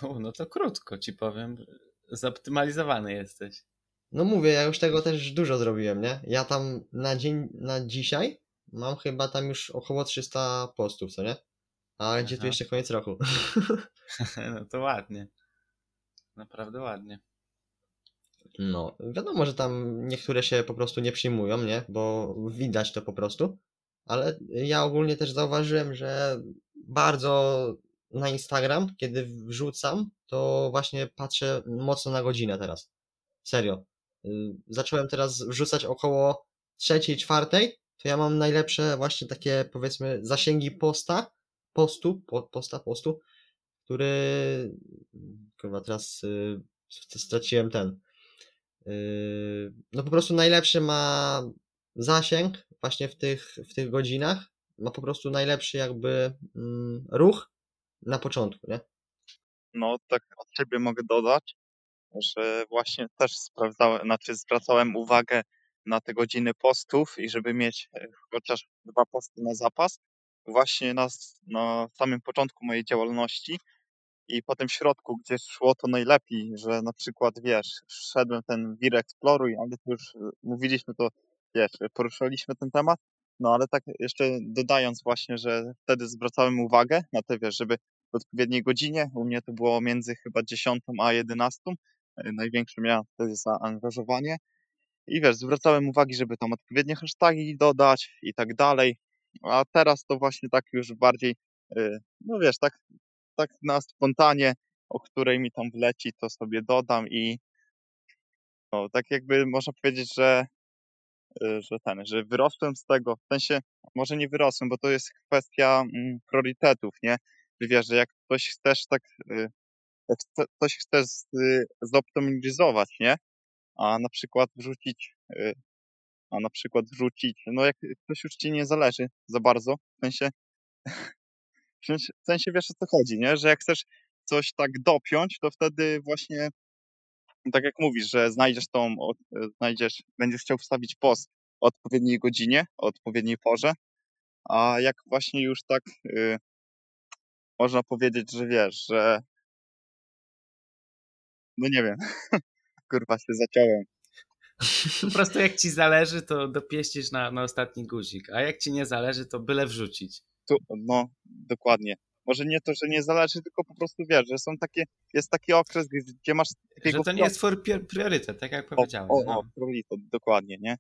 U, no to krótko ci powiem. Zoptymalizowany jesteś. No mówię, ja już tego też dużo zrobiłem, nie? Ja tam na dzień, na dzisiaj mam chyba tam już około 300 postów, co nie? A gdzie tu Aha. jeszcze koniec roku? No to ładnie. Naprawdę ładnie. No, wiadomo, że tam niektóre się po prostu nie przyjmują, nie? Bo widać to po prostu. Ale ja ogólnie też zauważyłem, że bardzo na Instagram, kiedy wrzucam, to właśnie patrzę mocno na godzinę teraz. Serio. Y, Zacząłem teraz wrzucać około trzeciej, czwartej, to ja mam najlepsze właśnie takie powiedzmy zasięgi posta, postu, po, posta, postu, który kurwa teraz y, straciłem ten no po prostu najlepszy ma zasięg właśnie w tych, w tych godzinach. Ma po prostu najlepszy jakby mm, ruch na początku, nie? No, tak od siebie mogę dodać, że właśnie też sprawdzałem, znaczy zwracałem uwagę na te godziny postów i żeby mieć e, chociaż dwa posty na zapas, właśnie na, na samym początku mojej działalności i potem w środku, gdzie szło to najlepiej, że na przykład, wiesz, szedłem ten wir eksploruj, ale to już e, mówiliśmy to, wiesz, poruszaliśmy ten temat, no ale tak jeszcze dodając właśnie, że wtedy zwracałem uwagę na te, wiesz, żeby w odpowiedniej godzinie, u mnie to było między chyba 10 a 11, e, największe miałem wtedy zaangażowanie. I wiesz, zwracałem uwagi, żeby tam odpowiednie hasztagi dodać i tak dalej, a teraz to właśnie tak już bardziej, e, no wiesz, tak tak na spontanie, o której mi tam wleci, to sobie dodam i no, tak jakby można powiedzieć, że, y, że ten, że wyrosłem z tego, w sensie może nie wyrosłem, bo to jest kwestia mm, priorytetów, nie? Wiesz, że jak ktoś chcesz tak, y, ktoś chce z- y, zoptymalizować, nie? A na przykład wrzucić, a na przykład wrzucić, no jak ktoś już ci nie zależy za bardzo, w sensie W sensie, w sensie wiesz o co chodzi, nie? Że jak chcesz coś tak dopiąć, to wtedy właśnie, tak jak mówisz, że znajdziesz tą, e, znajdziesz, będziesz chciał wstawić post o odpowiedniej godzinie, o odpowiedniej porze, a jak właśnie już tak y, można powiedzieć, że wiesz, że no nie wiem, kurwa się zaciąłem. Po prostu jak ci zależy, to dopieścisz na, na ostatni guzik, a jak ci nie zależy, to byle wrzucić. Tu, no, dokładnie. Może nie to, że nie zależy, tylko po prostu wiesz, że są takie, jest taki okres, gdzie- masz takiego Że to nie jest twój prior- priorytet, tak jak O, powiedziałem. o, no. o, priorytet, dokładnie, nie?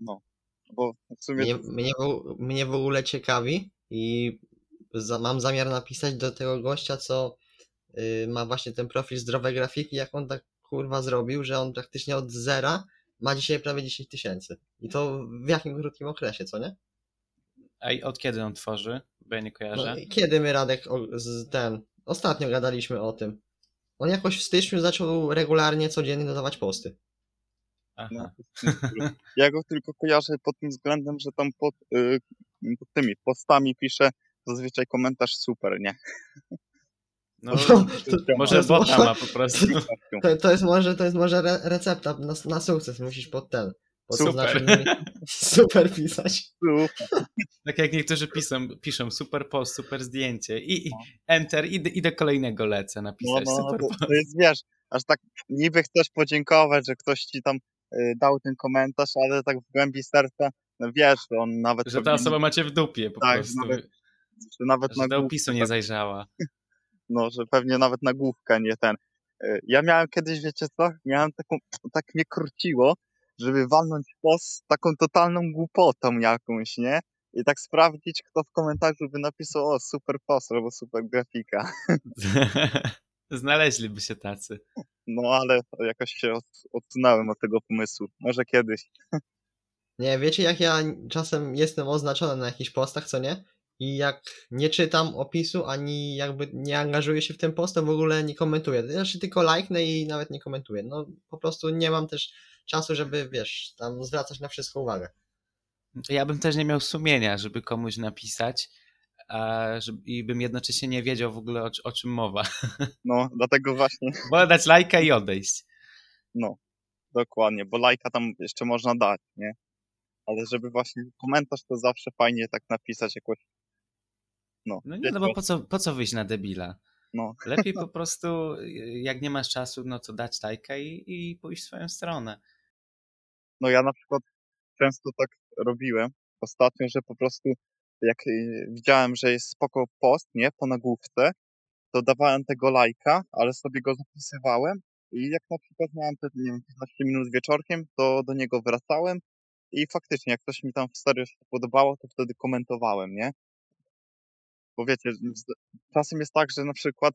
No, bo w sumie Mnie, to, mnie, w, mnie w ogóle ciekawi i za, mam zamiar napisać do tego gościa, co y, ma właśnie ten profil zdrowej grafiki, jak on tak kurwa zrobił, że on praktycznie od zera ma dzisiaj prawie 10 tysięcy. I to w jakim krótkim okresie, co nie? A i od kiedy on tworzy? Bo ja nie No, kojarzę. kiedy my Radek o, z ten. Ostatnio gadaliśmy o tym. On jakoś w styczniu zaczął regularnie, codziennie dodawać posty. Aha. no, ja go tylko kojarzę pod tym względem, że tam pod, y, pod tymi postami pisze zazwyczaj komentarz super, nie? No, to- może bota ma po prostu. To, to jest może, to jest może re, recepta na, na sukces. Musisz pod ten. Super. oznaczonymi- super pisać. Tak jak niektórzy piszą, piszą super post, super zdjęcie i, i No. enter i, do- i do kolejnego lecę No, napisać no, super to, post. to jest, wiesz, aż tak niby chcesz podziękować, że ktoś ci tam y, dał ten komentarz, ale tak w głębi serca, no wiesz, że on nawet Że ta osoba macie w dupie po Tak, prostu. nawet że nawet Że na do główkę, opisu nie zajrzała. no, że pewnie nawet na główkę nie ten. Y, Ja miałem kiedyś, wiecie co, miałem taką, tak mnie króciło, żeby walnąć post z taką totalną głupotą jakąś, nie? I tak sprawdzić, kto w komentarzu by napisał, o, super post albo super grafika. Znaleźliby się tacy. No, ale jakoś się od- odsunąłem od tego pomysłu. Może kiedyś. Nie, wiecie jak ja czasem jestem oznaczony na jakichś postach, co nie? I jak nie czytam opisu, ani jakby nie angażuję się w ten post, to w ogóle nie komentuję. Znaczy tylko lajknę i nawet nie komentuję. No po prostu nie mam też czasu, żeby wiesz, tam zwracać na wszystko uwagę. Ja bym też nie miał sumienia, żeby komuś napisać a żeby, i bym jednocześnie nie wiedział w ogóle o, o czym mowa. No, dlatego właśnie, Wolę dać lajka i odejść. no, dokładnie, bo lajka tam jeszcze można dać, nie? Ale żeby właśnie komentarz, to zawsze fajnie tak napisać jakoś. No, No nie, no bo po co, po co wyjść na debila? no, Lepiej po prostu, jak nie masz czasu, no to dać lajka i, i pójść w swoją stronę. No ja na przykład często tak robiłem ostatnio, że po prostu jak y, widziałem, że jest spoko post, nie, po nagłówce, to dawałem tego lajka, ale sobie go zapisywałem i jak na przykład miałem te, nie wiem, 15 minut wieczorkiem, to do niego wracałem i faktycznie, jak coś mi tam w serio się podobało, to wtedy komentowałem, nie? Bo wiecie, czasem jest tak, że na przykład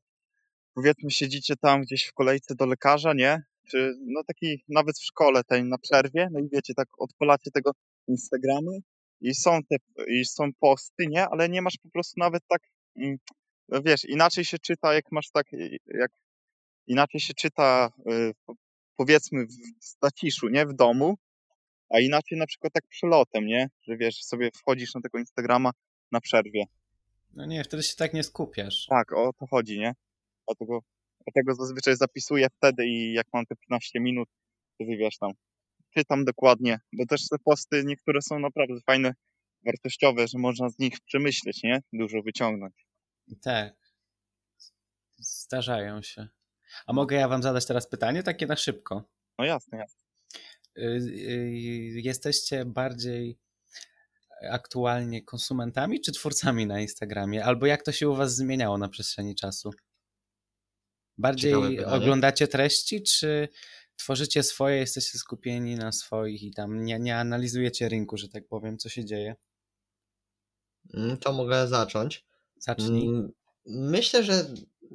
powiedzmy siedzicie tam gdzieś w kolejce do lekarza, nie? Czy no taki nawet w szkole tej na przerwie, no i wiecie, tak odpalacie tego Instagramy i są te i są posty, nie? Ale nie masz po prostu nawet tak mm, no wiesz, inaczej się czyta, jak masz tak jak inaczej się czyta y, po- powiedzmy w staciszu, nie? W domu, a inaczej na przykład tak przelotem, nie? Że wiesz, sobie wchodzisz na tego Instagrama na przerwie. No nie, wtedy się tak nie skupiasz. Tak, o to chodzi, nie? Dlatego, dlatego zazwyczaj zapisuję wtedy i jak mam te 15 minut, to wiesz tam, czytam dokładnie, bo też te posty niektóre są naprawdę fajne, wartościowe, że można z nich przemyśleć, nie? Dużo wyciągnąć. Tak. Zdarzają się. A mogę ja wam zadać teraz pytanie, takie na szybko? No jasne, jasne. Y, y, Jesteście bardziej aktualnie konsumentami czy twórcami na Instagramie? Albo jak to się u was zmieniało na przestrzeni czasu? Bardziej oglądacie treści, czy tworzycie swoje, jesteście skupieni na swoich i tam nie, nie analizujecie rynku, że tak powiem, co się dzieje? Mm, To mogę zacząć. Zacznij. Mm, Myślę, że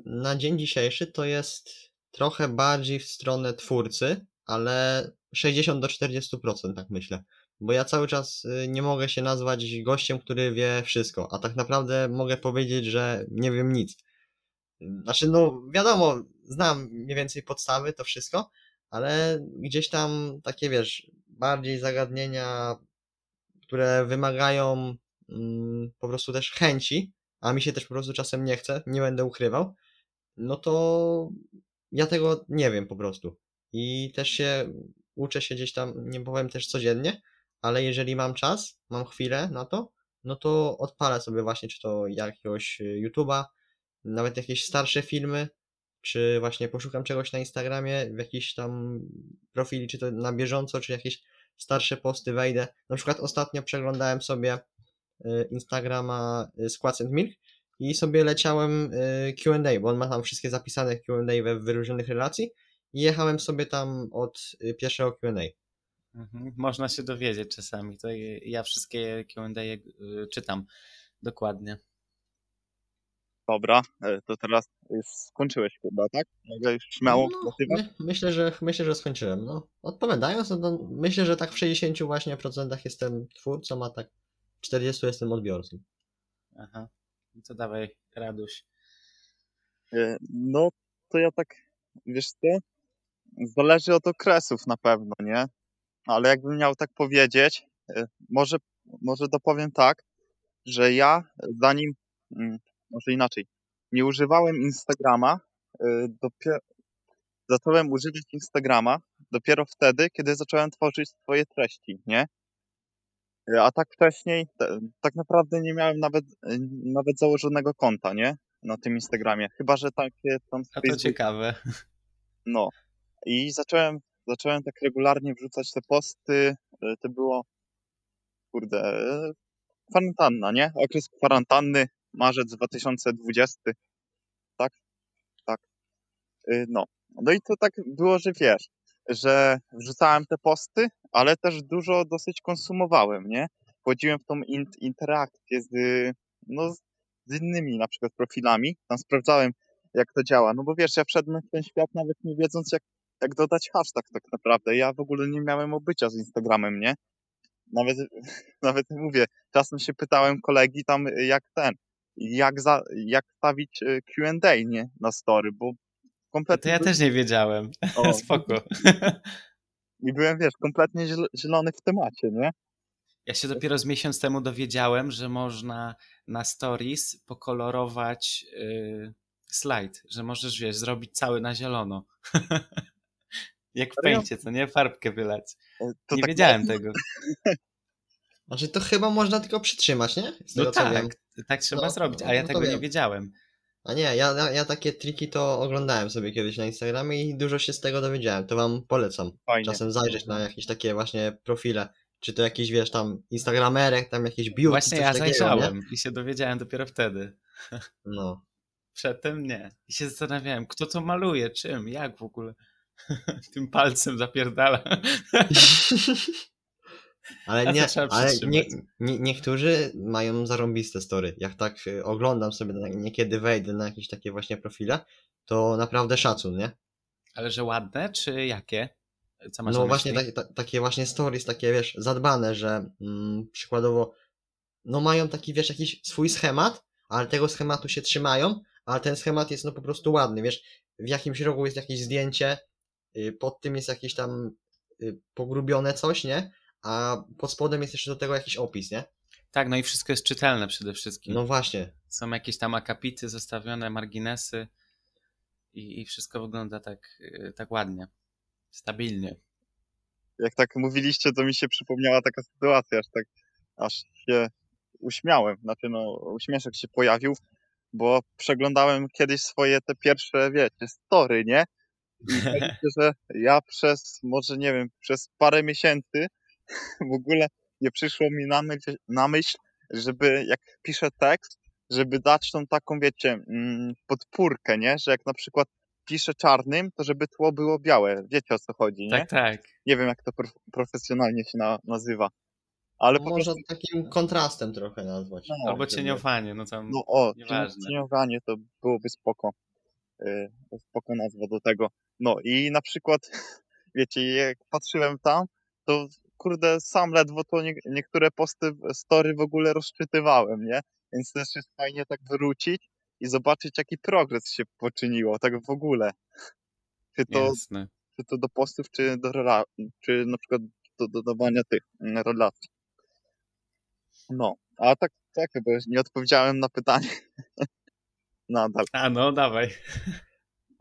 na dzień dzisiejszy to jest trochę bardziej w stronę twórcy, ale 60 do 40%, tak myślę. Bo ja cały czas y, nie mogę się nazwać gościem, który wie wszystko, a tak naprawdę mogę powiedzieć, że nie wiem nic. Znaczy, no wiadomo, znam mniej więcej podstawy, to wszystko, ale gdzieś tam takie, wiesz, bardziej zagadnienia, które wymagają mm, po prostu też chęci, a mi się też po prostu czasem nie chce, nie będę ukrywał, no to ja tego nie wiem po prostu. I też się uczę się gdzieś tam, nie powiem też codziennie, ale jeżeli mam czas, mam chwilę na to, no to odpalę sobie właśnie, czy to jakiegoś y, YouTube'a, nawet jakieś starsze filmy, czy właśnie poszukam czegoś na Instagramie, w jakiś tam profili, czy to na bieżąco, czy jakieś starsze posty wejdę. Na przykład ostatnio przeglądałem sobie y, Instagrama y, Squats and Milk i sobie leciałem y, Q&A, bo on ma tam wszystkie zapisane Q&A we wyróżnionych relacji i jechałem sobie tam od pierwszego Q&A. Mhm. Można się dowiedzieć czasami. To ja wszystkie Q&A czytam dokładnie. Dobra, e, to teraz już skończyłeś chyba, tak? Mogę już śmiało No, my, myślę, że myślę, że skończyłem. No, odpowiadając, no to myślę, że tak w 60 właśnie procentach jestem twórcą, a tak w 40 jestem odbiorcą. Aha. No to dawaj, Raduś. E, No, to ja tak, wiesz co, zależy od okresów na pewno, nie? Ale jakbym miał tak powiedzieć, e, może, może dopowiem tak, że ja zanim, mm, może inaczej, nie używałem Instagrama, dopiero, zacząłem używać Instagrama dopiero wtedy, kiedy zacząłem tworzyć swoje treści, nie? E, A tak wcześniej, tak naprawdę nie miałem nawet, e, nawet założonego konta, nie? Na tym Instagramie. Chyba, że takie tam A to ciekawe. No. I zacząłem, zacząłem tak regularnie wrzucać te posty. To było, kurde, kwarantanna, nie? Okres kwarantanny, marzec 2020. Tak? Tak. Y, No. No i to tak było, że wiesz, że wrzucałem te posty, ale też dużo dosyć konsumowałem, nie? Wchodziłem w tą in- interakcję z, no, z- innymi na przykład profilami, tam sprawdzałem jak to działa, no bo wiesz, ja wszedłem w ten świat nawet nie wiedząc jak, jak dodać hashtag tak naprawdę, ja w ogóle nie miałem obycia z Instagramem, nie? Nawet, nawet mówię, czasem się pytałem kolegi tam y, jak ten, jak, za, jak stawić y, Q&A, nie? Na story, bo To kompletnie ja by- też nie wiedziałem. o, Spoko. i byłem, wiesz, kompletnie ziel- zielony w temacie, nie? Ja się dopiero z miesiąc temu dowiedziałem, że można na stories pokolorować yy, slajd, że możesz, wiesz, zrobić cały na zielono. Jak w pęcie, co nie? Farbkę wylać. E, To nie tak wiedziałem mocno? tego. Znaczy to chyba można tylko przytrzymać, nie? Z No tak, tak trzeba No, zrobić, no, a ja no tego nie wiedziałem. A nie, ja, ja, takie triki to oglądałem sobie kiedyś na Instagramie i dużo się z tego dowiedziałem. To wam polecam. Fajnie. Czasem zajrzeć na jakieś takie właśnie profile. Czy to jakiś, wiesz, tam Instagramerek, tam jakiś beauty, Właśnie coś ja takiego, nie? zajrzałem i się dowiedziałem dopiero wtedy. No. Przedtem nie. I się zastanawiałem, kto to maluje, czym, jak w ogóle. Tym palcem zapierdala. Ale, nie, ale nie, nie, niektórzy mają zarąbiste story. Jak tak y, oglądam sobie, niekiedy wejdę na jakieś takie właśnie profile, to naprawdę szacun, nie? Ale że ładne, czy jakie? Co masz No właśnie myśli? tak, ta, takie właśnie stories, takie wiesz, zadbane, że mm, przykładowo, no mają taki wiesz, jakiś swój schemat, ale tego schematu się trzymają, ale ten schemat jest no po prostu ładny, wiesz, w jakimś rogu jest jakieś zdjęcie, y, pod tym jest jakieś tam y, pogrubione coś, nie? A pod spodem jest jeszcze do tego jakiś opis, nie? Tak, no i wszystko jest czytelne przede wszystkim. No właśnie, Są jakieś tam akapity zostawione, marginesy i, i wszystko wygląda tak, y, tak ładnie, stabilnie. Jak tak mówiliście, to mi się przypomniała taka sytuacja, aż tak, aż się uśmiałem. Znaczy, no, uśmieszek się pojawił, bo przeglądałem kiedyś swoje te pierwsze, wiecie, story, nie? I ci, że ja przez, może nie wiem, przez parę miesięcy w ogóle nie przyszło mi na myśl, na myśl żeby jak piszę tekst, żeby dać tą taką, wiecie, mm, podpórkę, nie? Że jak na przykład piszę czarnym, to żeby tło było białe. Wiecie o co chodzi, nie? Tak, tak. Nie wiem, jak to prof- profesjonalnie się na, nazywa. Ale można prostu, takim kontrastem trochę nazwać. No, Albo cieniowanie, no tam no o, Nieważne. cieniowanie to byłoby spoko. Yy, spoko nazwa do tego. No i na przykład, wiecie, jak patrzyłem tam, to kurde, sam ledwo to nie, niektóre posty, story w ogóle rozczytywałem, nie? Więc też jest fajnie tak wrócić i zobaczyć, jaki progres się poczyniło, tak w ogóle. Czy to, jasne. czy to do postów, czy do czy na przykład do dodawania tych mm, relacji. No, a tak, tak, już nie odpowiedziałem na pytanie. Nadal. A no, dawaj.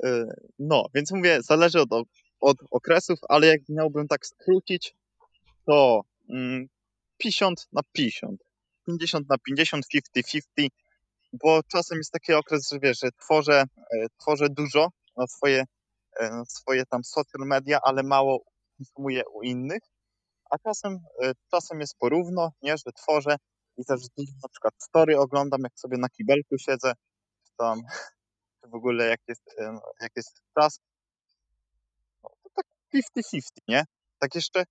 Y, No, więc mówię, zależy od, od okresów, ale jak miałbym tak skrócić, to mm, 50 na 50, 50 na 50, 50-50, bo czasem jest taki okres, że wiesz, że tworzę, e, tworzę dużo na swoje, e, na swoje tam social media, ale mało konsumuję u innych, a czasem, e, czasem jest porówno, nie, że tworzę i też na przykład story oglądam, jak sobie na kibelku siedzę, czy tam czy w ogóle jak jest, jak jest czas. No, to tak 50-50, nie? Tak jeszcze,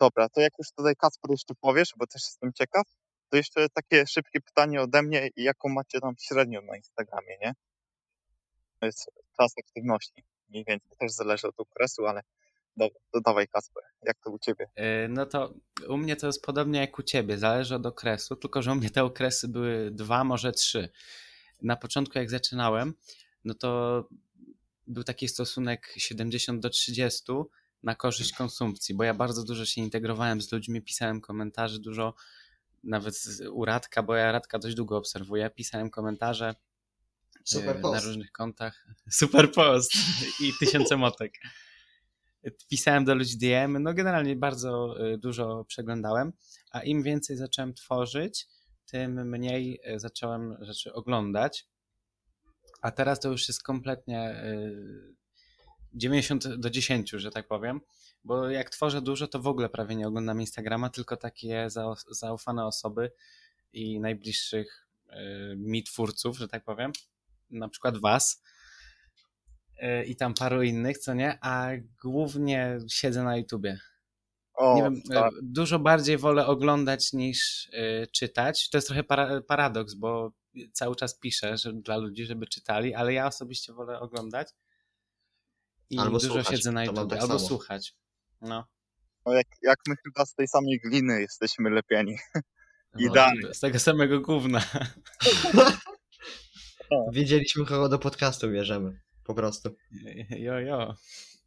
dobra, to jak już tutaj Kacper jeszcze powiesz, bo też jestem ciekaw, to jeszcze takie szybkie pytanie ode mnie, jaką macie tam średnią na Instagramie, nie? To jest czas aktywności. Mniej więcej też zależy od okresu, ale dobra, to dawaj Kacper, jak to u ciebie? Y, No to u mnie to jest podobnie jak u ciebie, zależy od okresu, tylko że u mnie te okresy były dwa, może trzy. Na początku jak zaczynałem, no to był taki stosunek 70 do 30 na korzyść konsumpcji, bo ja bardzo dużo się integrowałem z ludźmi, pisałem komentarze dużo, nawet z- u Radka, bo ja Radka dość długo obserwuję, pisałem komentarze Super y, post. na różnych kontach. Super post i tysiące motek. Pisałem do ludzi DM, no generalnie bardzo y, dużo przeglądałem, a im więcej zacząłem tworzyć, tym mniej y, zacząłem rzeczy oglądać. A teraz to już jest kompletnie 90 do 10, że tak powiem. Bo jak tworzę dużo, to w ogóle prawie nie oglądam Instagrama, tylko takie zaufane osoby i najbliższych y, mi twórców, że tak powiem. Na przykład was y, i tam paru innych, co nie? A głównie siedzę na YouTubie. O, Nie wiem, tak, y, dużo bardziej wolę oglądać niż czytać. To jest trochę para, paradoks, bo cały czas piszę że, dla ludzi, żeby czytali, ale ja osobiście wolę oglądać. I Albo dużo słuchać, siedzę na YouTube, tak albo samo. słuchać. No. no jak, jak my chyba z tej samej gliny jesteśmy lepieni. no Idealnie. z tego samego gówna. Wiedzieliśmy, kogo do podcastu bierzemy. Po prostu. Jo, jo.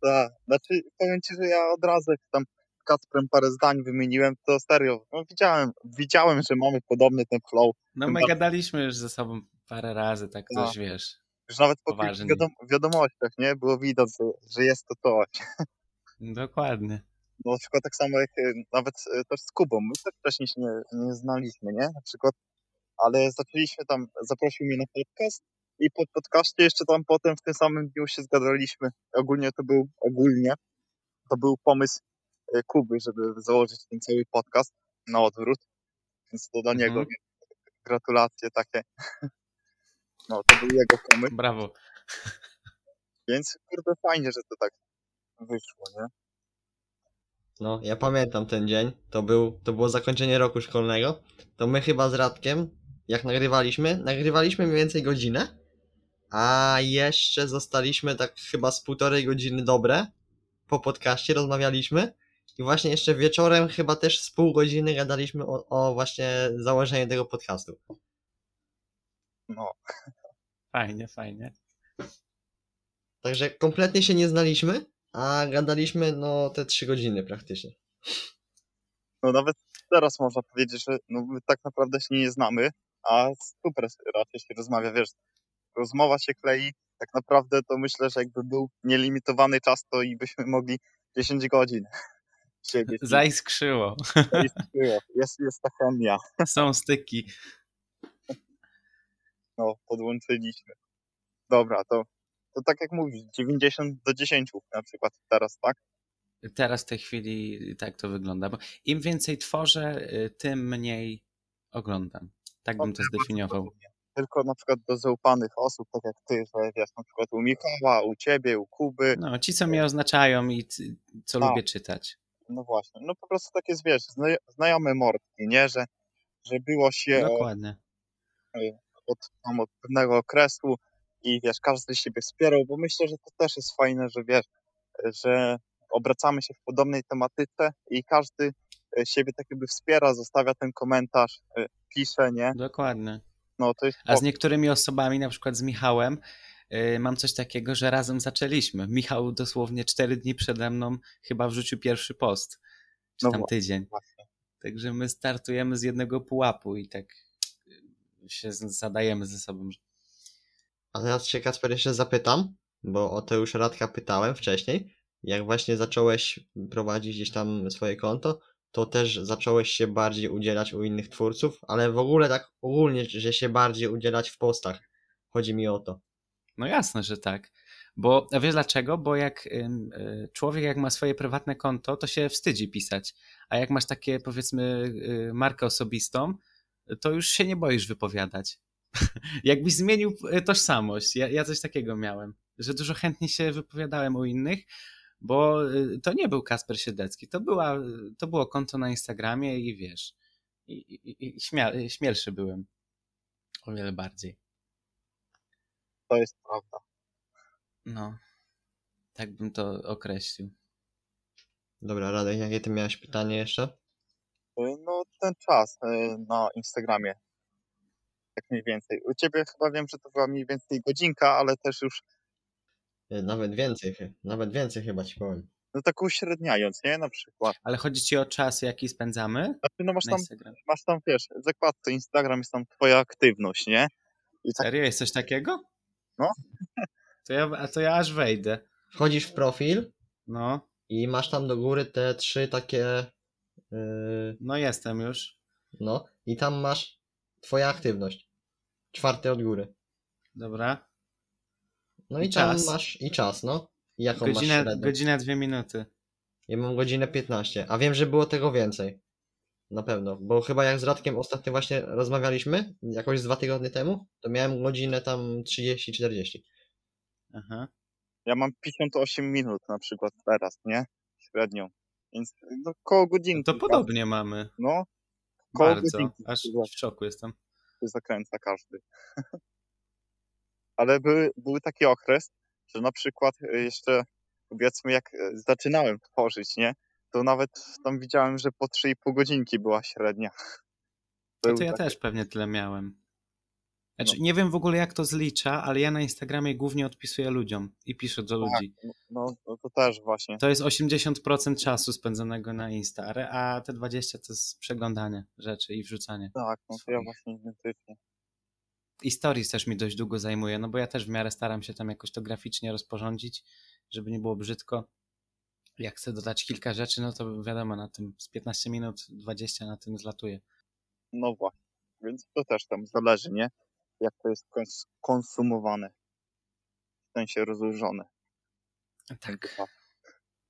Tak, znaczy powiem ci, że ja od razu jak tam z Kacprem parę zdań wymieniłem, to serio, no widziałem, widziałem, że mamy podobny ten flow. No my gadaliśmy już ze sobą parę razy, tak No. coś wiesz. Już nawet po kilku wiadom wiadomościach, nie? Było widać, że, że jest to to. Dokładnie. No, na przykład tak samo jak e, nawet e, też z Kubą. My też wcześniej się nie, nie znaliśmy, nie? Na przykład, ale zaczęliśmy tam, zaprosił mnie na podcast i po podcaście jeszcze tam potem w tym samym dniu się zgadaliśmy. Ogólnie to był, ogólnie to był pomysł e, Kuby, żeby założyć ten cały podcast na odwrót. Więc to dla niego Mhm. gratulacje takie. No, to był jego pomysł, Brawo. więc kurde fajnie, że to tak wyszło, nie? No, ja pamiętam ten dzień. To, był, to było zakończenie roku szkolnego. To my chyba z Radkiem, jak nagrywaliśmy, nagrywaliśmy mniej więcej godzinę, a jeszcze zostaliśmy tak chyba z półtorej godziny dobre po podcaście, rozmawialiśmy i właśnie jeszcze wieczorem chyba też z pół godziny gadaliśmy o, o właśnie założeniu tego podcastu. No, Fajnie, fajnie. Także kompletnie się nie znaliśmy, a gadaliśmy no te trzy godziny praktycznie. no nawet teraz można powiedzieć, że no, my tak naprawdę się nie znamy, a super raczej się rozmawia, wiesz, rozmowa się klei, tak naprawdę to myślę, że jakby był nielimitowany czas, to i byśmy mogli 10 godzin siedzieć. Zaiskrzyło. było. Jest, jest ta chemia, Są styki. No, podłączyliśmy. Dobra, to, to tak jak mówisz, 90 do 10 na przykład teraz, tak? Teraz w tej chwili tak to wygląda. Bo im więcej tworzę, y, tym mniej oglądam. Tak bym to zdefiniował. Tylko na przykład do zaufanych osób, tak jak ty, że wiesz, na przykład u Michała, u ciebie, u Kuby, No, ci, co mnie oznaczają i co Tak. lubię czytać. no właśnie, no po prostu takie, wiesz, zna- znajome mordki, nie, że, że było się Dokładnie. Od, tam od pewnego okresu i wiesz, każdy siebie wspierał, bo myślę, że to też jest fajne, że wiesz, że obracamy się w podobnej tematyce i każdy e, siebie tak jakby wspiera, zostawia ten komentarz, e, pisze, nie, Dokładnie. no to jest A z niektórymi osobami, na przykład z Michałem, y, mam coś takiego, że razem zaczęliśmy. Michał dosłownie cztery dni przede mną chyba wrzucił pierwszy post. Czy No tam tydzień. właśnie. Także my startujemy z jednego pułapu i tak się zadajemy ze sobą. A teraz się Kacper jeszcze zapytam, bo o to już Radka pytałem wcześniej. Jak właśnie zacząłeś prowadzić gdzieś tam swoje konto, to też zacząłeś się bardziej udzielać u innych twórców, ale w ogóle tak ogólnie, że się bardziej udzielać w postach. Chodzi mi o to. No jasne, że tak. Bo a wiesz dlaczego? Bo jak y, człowiek jak ma swoje prywatne konto, to się wstydzi pisać. A jak masz takie powiedzmy y, markę osobistą, to już się nie boisz wypowiadać. Jakbyś zmienił y, tożsamość. Ja, ja coś takiego miałem, że dużo chętniej się wypowiadałem u innych, bo y, to nie był Kasper Siedlecki, to, była, to było konto na Instagramie i wiesz, i, i, i śmia, śmielszy byłem. O wiele bardziej. To jest prawda. No, tak bym to określił. Dobra, Radek, jakie ty miałeś pytanie jeszcze? Y, No, ten czas y, na Instagramie. Tak mniej więcej. U ciebie chyba wiem, że to była mniej więcej godzinka, ale też już, Y, Nawet więcej, nawet więcej chyba ci powiem. no tak uśredniając, nie? Na przykład. Ale chodzi ci o czas, jaki spędzamy Znaczy, no masz na tam, Instagramie? masz tam, wiesz, zakładce Instagram jest tam twoja aktywność, nie? I tak, Serio? Jest coś takiego? No. To ja, a to ja aż wejdę. Wchodzisz w profil No, i masz tam do góry te trzy takie. Yy, no jestem już. no, i tam masz twoja aktywność. Czwarte od góry. Dobra. No i, I tam czas. masz i czas, no. I jaką masz Godzinę, średnią? godzinę, dwie minuty. Ja mam godzinę 15, a wiem, że było tego więcej. Na pewno, bo chyba jak z Radkiem ostatnio właśnie rozmawialiśmy, jakoś z dwa tygodnie temu, to miałem godzinę tam 30-40. Aha. ja mam 58 minut na przykład teraz, nie? Średnią. Więc no, koło godzinki. to tak? podobnie mamy. No, koło Bardzo. godzinki Aż w szoku jestem. się zakręca każdy. Ale były, był taki okres, że na przykład y, jeszcze powiedzmy jak y, zaczynałem tworzyć, nie? To nawet tam widziałem, że po 3,5 godzinki była średnia. Był to ja taki- też pewnie tyle miałem. Znaczy, No. nie wiem w ogóle jak to zlicza, ale ja na Instagramie głównie odpisuję ludziom i piszę do Tak. ludzi. No, no, no to też właśnie. To jest 80% czasu spędzonego na Insta, a- te 20% to jest przeglądanie rzeczy i wrzucanie. Tak, no to ja właśnie identycznie. I stories też mi dość długo zajmuje, no bo ja też w miarę staram się tam jakoś to graficznie rozporządzić, żeby nie było brzydko. Jak chcę dodać kilka rzeczy, no to wiadomo, na tym z 15 minut, 20 na tym zlatuje. No właśnie. Więc to też tam zależy, nie? Jak to jest kons- konsumowane. W sensie rozłożone. Tak.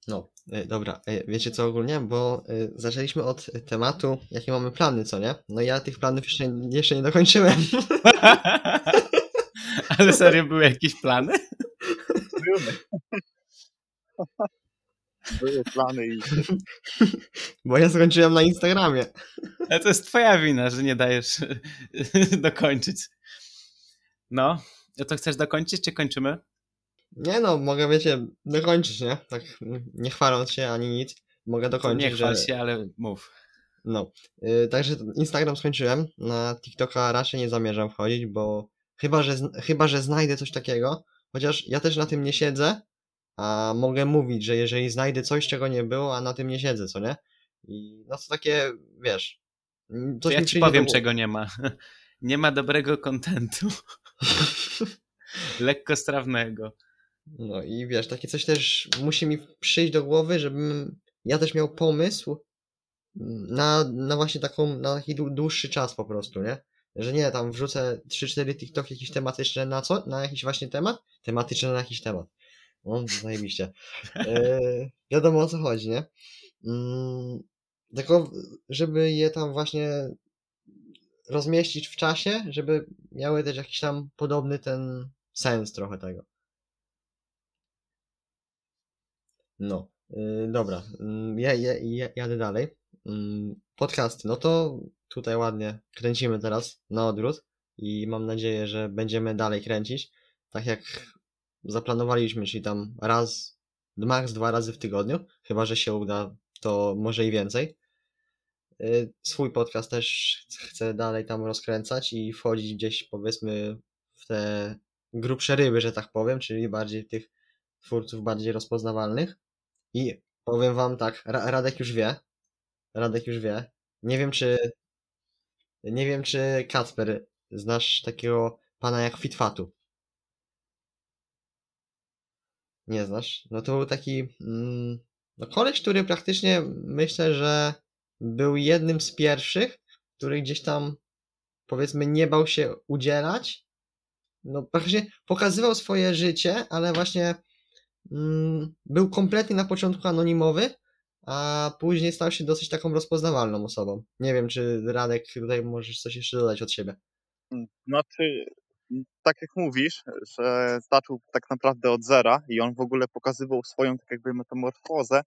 No, y, dobra, y, wiecie co ogólnie, bo y, zaczęliśmy od tematu, jakie mamy plany, co nie? No ja tych planów jeszcze, jeszcze nie dokończyłem. Ale serio, były jakieś plany? Były. Były plany i Bo ja skończyłem na Instagramie. Ale to jest twoja wina, że nie dajesz dokończyć. No, to chcesz dokończyć, czy kończymy? Nie no, mogę, wiecie, dokończyć, nie? Tak nie chwaląc się ani nic. Mogę dokończyć, nie chwal że... się, ale mów. No, yy, także Instagram skończyłem. Na TikToka raczej nie zamierzam wchodzić, bo chyba że, chyba, że znajdę coś takiego, chociaż ja też na tym nie siedzę, a mogę mówić, że jeżeli znajdę coś, czego nie było, a na tym nie siedzę, co nie? I no to takie, wiesz, mm, To ja ci powiem, czego nie ma. Nie ma dobrego kontentu. Lekkostrawnego. No i wiesz, takie coś też musi mi przyjść do głowy, żebym ja też miał pomysł na, na właśnie taką, na taki dłu- dłuższy czas po prostu, nie? Że nie, tam wrzucę 3-4 TikToki jakieś tematyczne na co? Na jakiś właśnie temat? Tematyczne na jakiś temat. O, zajebiście. E, wiadomo o co chodzi, nie? Mm, tylko żeby je tam właśnie rozmieścić w czasie, żeby miały też jakiś tam podobny ten sens trochę tego. No, yy, dobra, yy, ja, ja, ja, jadę dalej. Yy, podcasty, no to tutaj ładnie kręcimy teraz na odwrót i mam nadzieję, że będziemy dalej kręcić, tak jak zaplanowaliśmy, czyli tam raz, max dwa razy w tygodniu, chyba że się uda, to może i więcej. Yy, Swój podcast też chcę dalej tam rozkręcać i wchodzić gdzieś powiedzmy w te grubsze ryby, że tak powiem, czyli bardziej tych twórców bardziej rozpoznawalnych. I powiem wam tak, Ra- Radek już wie. Radek już wie. Nie wiem czy. Nie wiem czy Kacper znasz takiego pana jak Fitfatu. Nie znasz? No to był taki. Mm, no koleś, który praktycznie myślę, że był jednym z pierwszych, który gdzieś tam powiedzmy nie bał się udzielać no praktycznie pokazywał swoje życie, ale właśnie mm, był kompletnie na początku anonimowy, a później stał się dosyć taką rozpoznawalną osobą. Nie wiem, czy Radek tutaj możesz coś jeszcze dodać od siebie. Znaczy, m, tak jak mówisz, że zaczął tak naprawdę od zera i on w ogóle pokazywał swoją tak jakby metamorfozę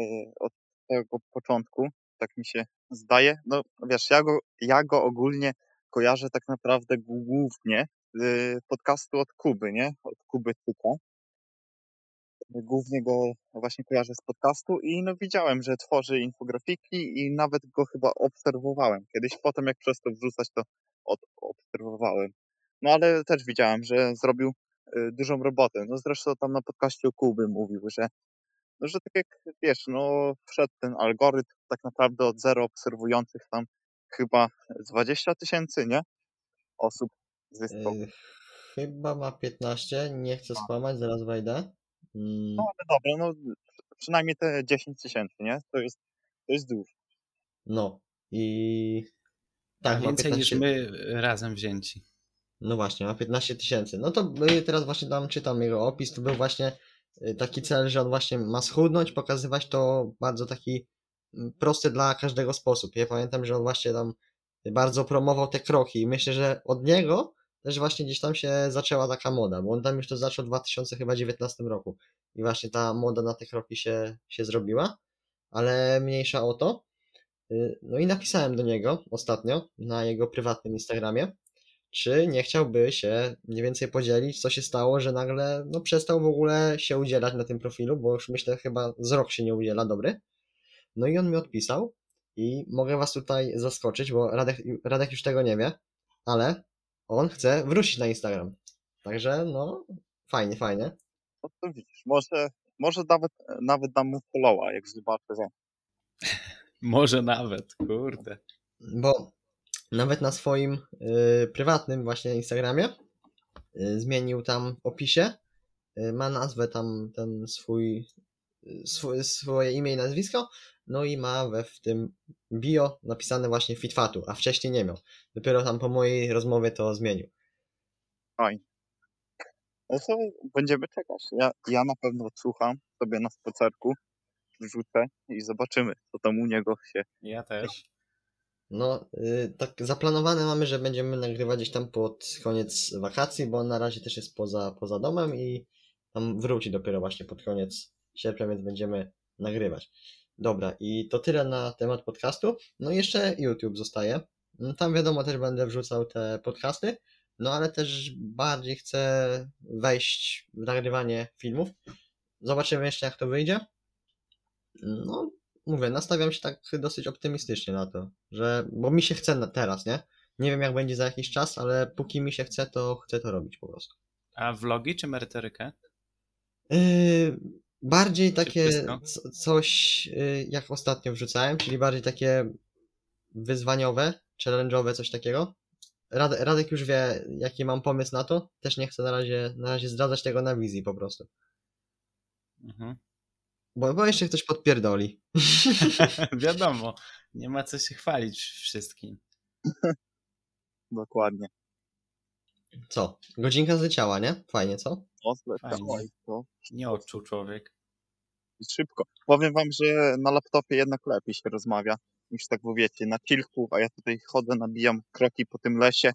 e, od tego początku, tak mi się zdaje. No wiesz, ja go, ja go ogólnie kojarzę tak naprawdę głównie z podcastu od Kuby, nie? Od Kuby Tyka. Głównie go właśnie kojarzę z podcastu i no widziałem, że tworzy infografiki i nawet go chyba obserwowałem. Kiedyś potem jak przestał wrzucać, to od, obserwowałem. No ale też widziałem, że zrobił y, dużą robotę. No zresztą tam na podcaście Kuby mówił, że no, że tak jak wiesz, no wszedł ten algorytm tak naprawdę od zero obserwujących tam chyba z 20 tysięcy, nie? Osób zyskał. Yy, chyba ma 15, nie chcę skłamać, zaraz wejdę. Mm, No ale dobra, no przynajmniej te 10 tysięcy, nie? To jest, to jest dużo. No i tak, Więcej niż 15, my razem wzięci. no właśnie, ma 15 tysięcy. No to y, teraz właśnie tam czytam jego opis, to był właśnie y, taki cel, że on właśnie ma schudnąć, pokazywać to bardzo taki mm, prosty dla każdego sposób. Ja pamiętam, że on właśnie tam bardzo promował te kroki i myślę, że od niego też właśnie gdzieś tam się zaczęła taka moda, bo on tam już to zaczął w 2019 roku i właśnie ta moda na te kroki się, się zrobiła, ale mniejsza o to. Y, No i napisałem do niego ostatnio na jego prywatnym Instagramie, czy nie chciałby się mniej więcej podzielić, co się stało, że nagle no, przestał w ogóle się udzielać na tym profilu, bo już myślę chyba z rok się nie udziela, dobry. No i on mi odpisał i mogę was tutaj zaskoczyć, bo Radek, Radek już tego nie wie, ale on chce wrócić na Instagram. Także no, fajnie, fajnie. No to widzisz, może, może nawet, nawet dam mu followa, jak zobaczę, że Może nawet, kurde. Bo nawet na swoim y, prywatnym właśnie Instagramie y, zmienił tam w opisie, y, ma nazwę tam ten swój, y, swój, swoje imię i nazwisko, no i ma we w tym bio napisane właśnie Fitfatu, a wcześniej nie miał. Dopiero tam po mojej rozmowie to zmienił. fajnie. No to będziemy czekać. Ja, ja na pewno odsłucham sobie na spacerku, wrzucę i zobaczymy, co tam u niego się... Ja też. No, y, tak zaplanowane mamy, że będziemy nagrywać gdzieś tam pod koniec wakacji, bo on na razie też jest poza, poza domem i tam wróci dopiero właśnie pod koniec sierpnia, więc będziemy nagrywać. Dobra, i to tyle na temat podcastu. No i jeszcze YouTube zostaje. No, Tam wiadomo też będę wrzucał te podcasty, no ale też bardziej chcę wejść w nagrywanie filmów. Zobaczymy jeszcze jak to wyjdzie. No, mówię, nastawiam się tak dosyć optymistycznie na to, że, bo mi się chce na teraz, nie? Nie wiem jak będzie za jakiś czas, ale póki mi się chce, to chcę to robić po prostu. A vlogi czy merytorykę? Yy, bardziej takie coś, yy, jak ostatnio wrzucałem, czyli bardziej takie wyzwaniowe, challenge'owe, coś takiego. Rad, Radek już wie, jaki mam pomysł na to. Też nie chcę na razie, na razie zdradzać tego na wizji po prostu. Mhm. Bo, bo jeszcze ktoś podpierdoli. Wiadomo, nie ma co się chwalić wszystkim. Dokładnie. Co? Godzinka zleciała, nie? Fajnie, co? O, zleciało Fajnie. i to Nie odczuł człowiek. szybko. Powiem wam, że na laptopie jednak lepiej się rozmawia niż tak bo wiecie, na kilku, a ja tutaj chodzę, nabijam kroki po tym lesie.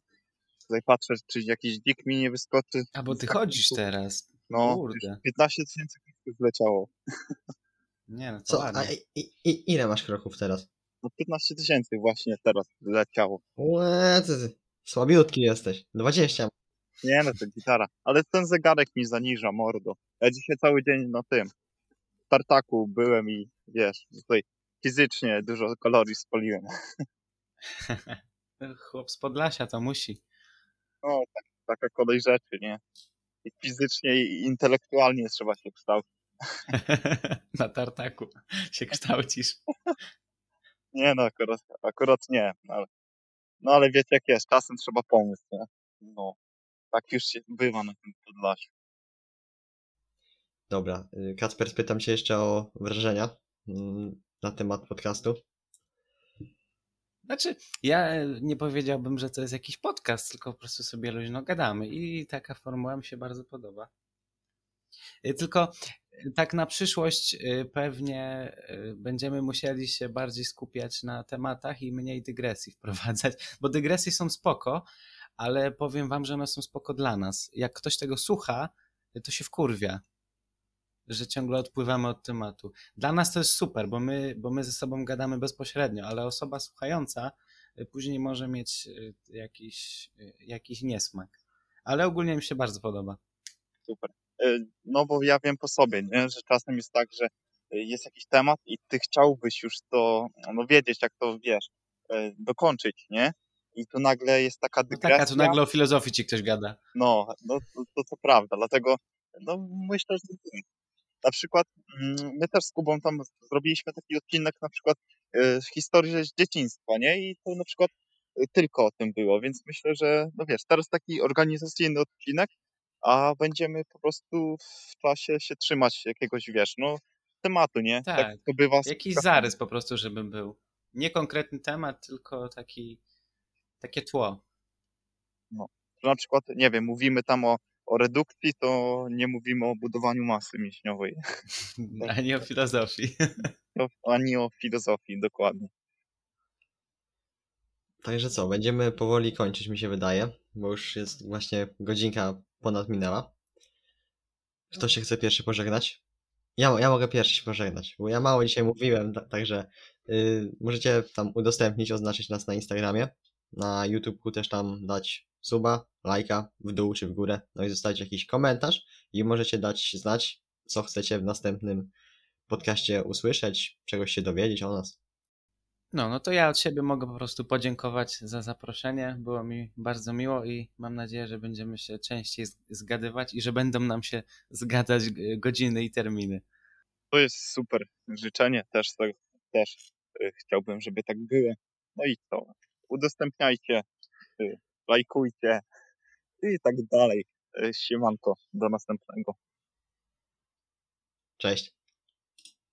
Tutaj patrzę, czy jakiś dzik mi nie wyskoczy. A bo ty Z chodzisz teraz. No, Kurde. już 15 tysięcy kroków zleciało. Nie no, Co? A i, i, ile masz kroków teraz? No 15 tysięcy właśnie teraz leciało. Łe, ty, ty. Słabiutki jesteś. 20. Nie no, to gitara. Ale ten zegarek mi zaniża, mordo. Ja dzisiaj cały dzień na tym w tartaku byłem i wiesz, tutaj fizycznie dużo kalorii spaliłem. Chłop z Podlasia to musi. No, tak, taka kolej rzeczy, nie? I fizycznie i intelektualnie trzeba się kształcić. Na tartaku się kształcisz. Nie no, akurat, akurat nie. No ale, no ale wiecie jak jest, czasem trzeba pomóc, nie? No, tak już się bywa na tym Podlasiu. Dobra, y, Kacper, spytam cię jeszcze o wrażenia mm, na temat podcastu. Znaczy, ja nie powiedziałbym, że to jest jakiś podcast, tylko po prostu sobie luźno gadamy i taka formuła mi się bardzo podoba. Y, Tylko tak na przyszłość y, pewnie y, będziemy musieli się bardziej skupiać na tematach i mniej dygresji wprowadzać, bo dygresje są spoko, ale powiem wam, że one są spoko dla nas. Jak ktoś tego słucha, y, to się wkurwia, że ciągle odpływamy od tematu. Dla nas to jest super, bo my, bo my ze sobą gadamy bezpośrednio, ale osoba słuchająca później może mieć jakiś, jakiś niesmak. Ale ogólnie mi się bardzo podoba. Super. E, No bo ja wiem po sobie, nie? że czasem jest tak, że e, jest jakiś temat i ty chciałbyś już to no, wiedzieć, jak to wiesz, e, dokończyć, nie? I tu nagle jest taka No dygresja. tak, a tu nagle o filozofii ci ktoś gada. No, no to, to, to prawda, dlatego no, myślę, że tak. na przykład mm, my też z Kubą tam zrobiliśmy taki odcinek na przykład e, historii z dzieciństwa, nie? I to na przykład tylko o tym było, więc myślę, że no wiesz, teraz taki organizacyjny odcinek, a będziemy po prostu w czasie się trzymać jakiegoś, wiesz, no tematu, nie? Tak. to bywa Jakiś zarys po prostu, żeby był. Nie konkretny temat, tylko taki, takie tło. Że na przykład, nie wiem, mówimy tam o, o redukcji, to nie mówimy o budowaniu masy mięśniowej, A nie o filozofii. No, ani o filozofii, dokładnie. Także co, będziemy powoli kończyć, mi się wydaje, bo już jest właśnie godzinka ponad minęła. Kto się chce pierwszy pożegnać? Ja, ja mogę pierwszy się pożegnać, bo ja mało dzisiaj mówiłem, ta- także y, możecie tam udostępnić, oznaczyć nas na Instagramie, na YouTubeku też tam dać suba, lajka w dół czy w górę, no i zostawić jakiś komentarz i możecie dać znać, co chcecie w następnym podcaście usłyszeć, czegoś się dowiedzieć o nas. No, no to ja od siebie mogę po prostu podziękować za zaproszenie. Było mi bardzo miło i mam nadzieję, że będziemy się częściej zgadywać i że będą nam się zgadzać godziny i terminy. To jest super życzenie, też, tak- też y, chciałbym, żeby tak było. No i co? Udostępniajcie, y, lajkujcie i tak dalej. Y, Siemanko, do następnego. Cześć!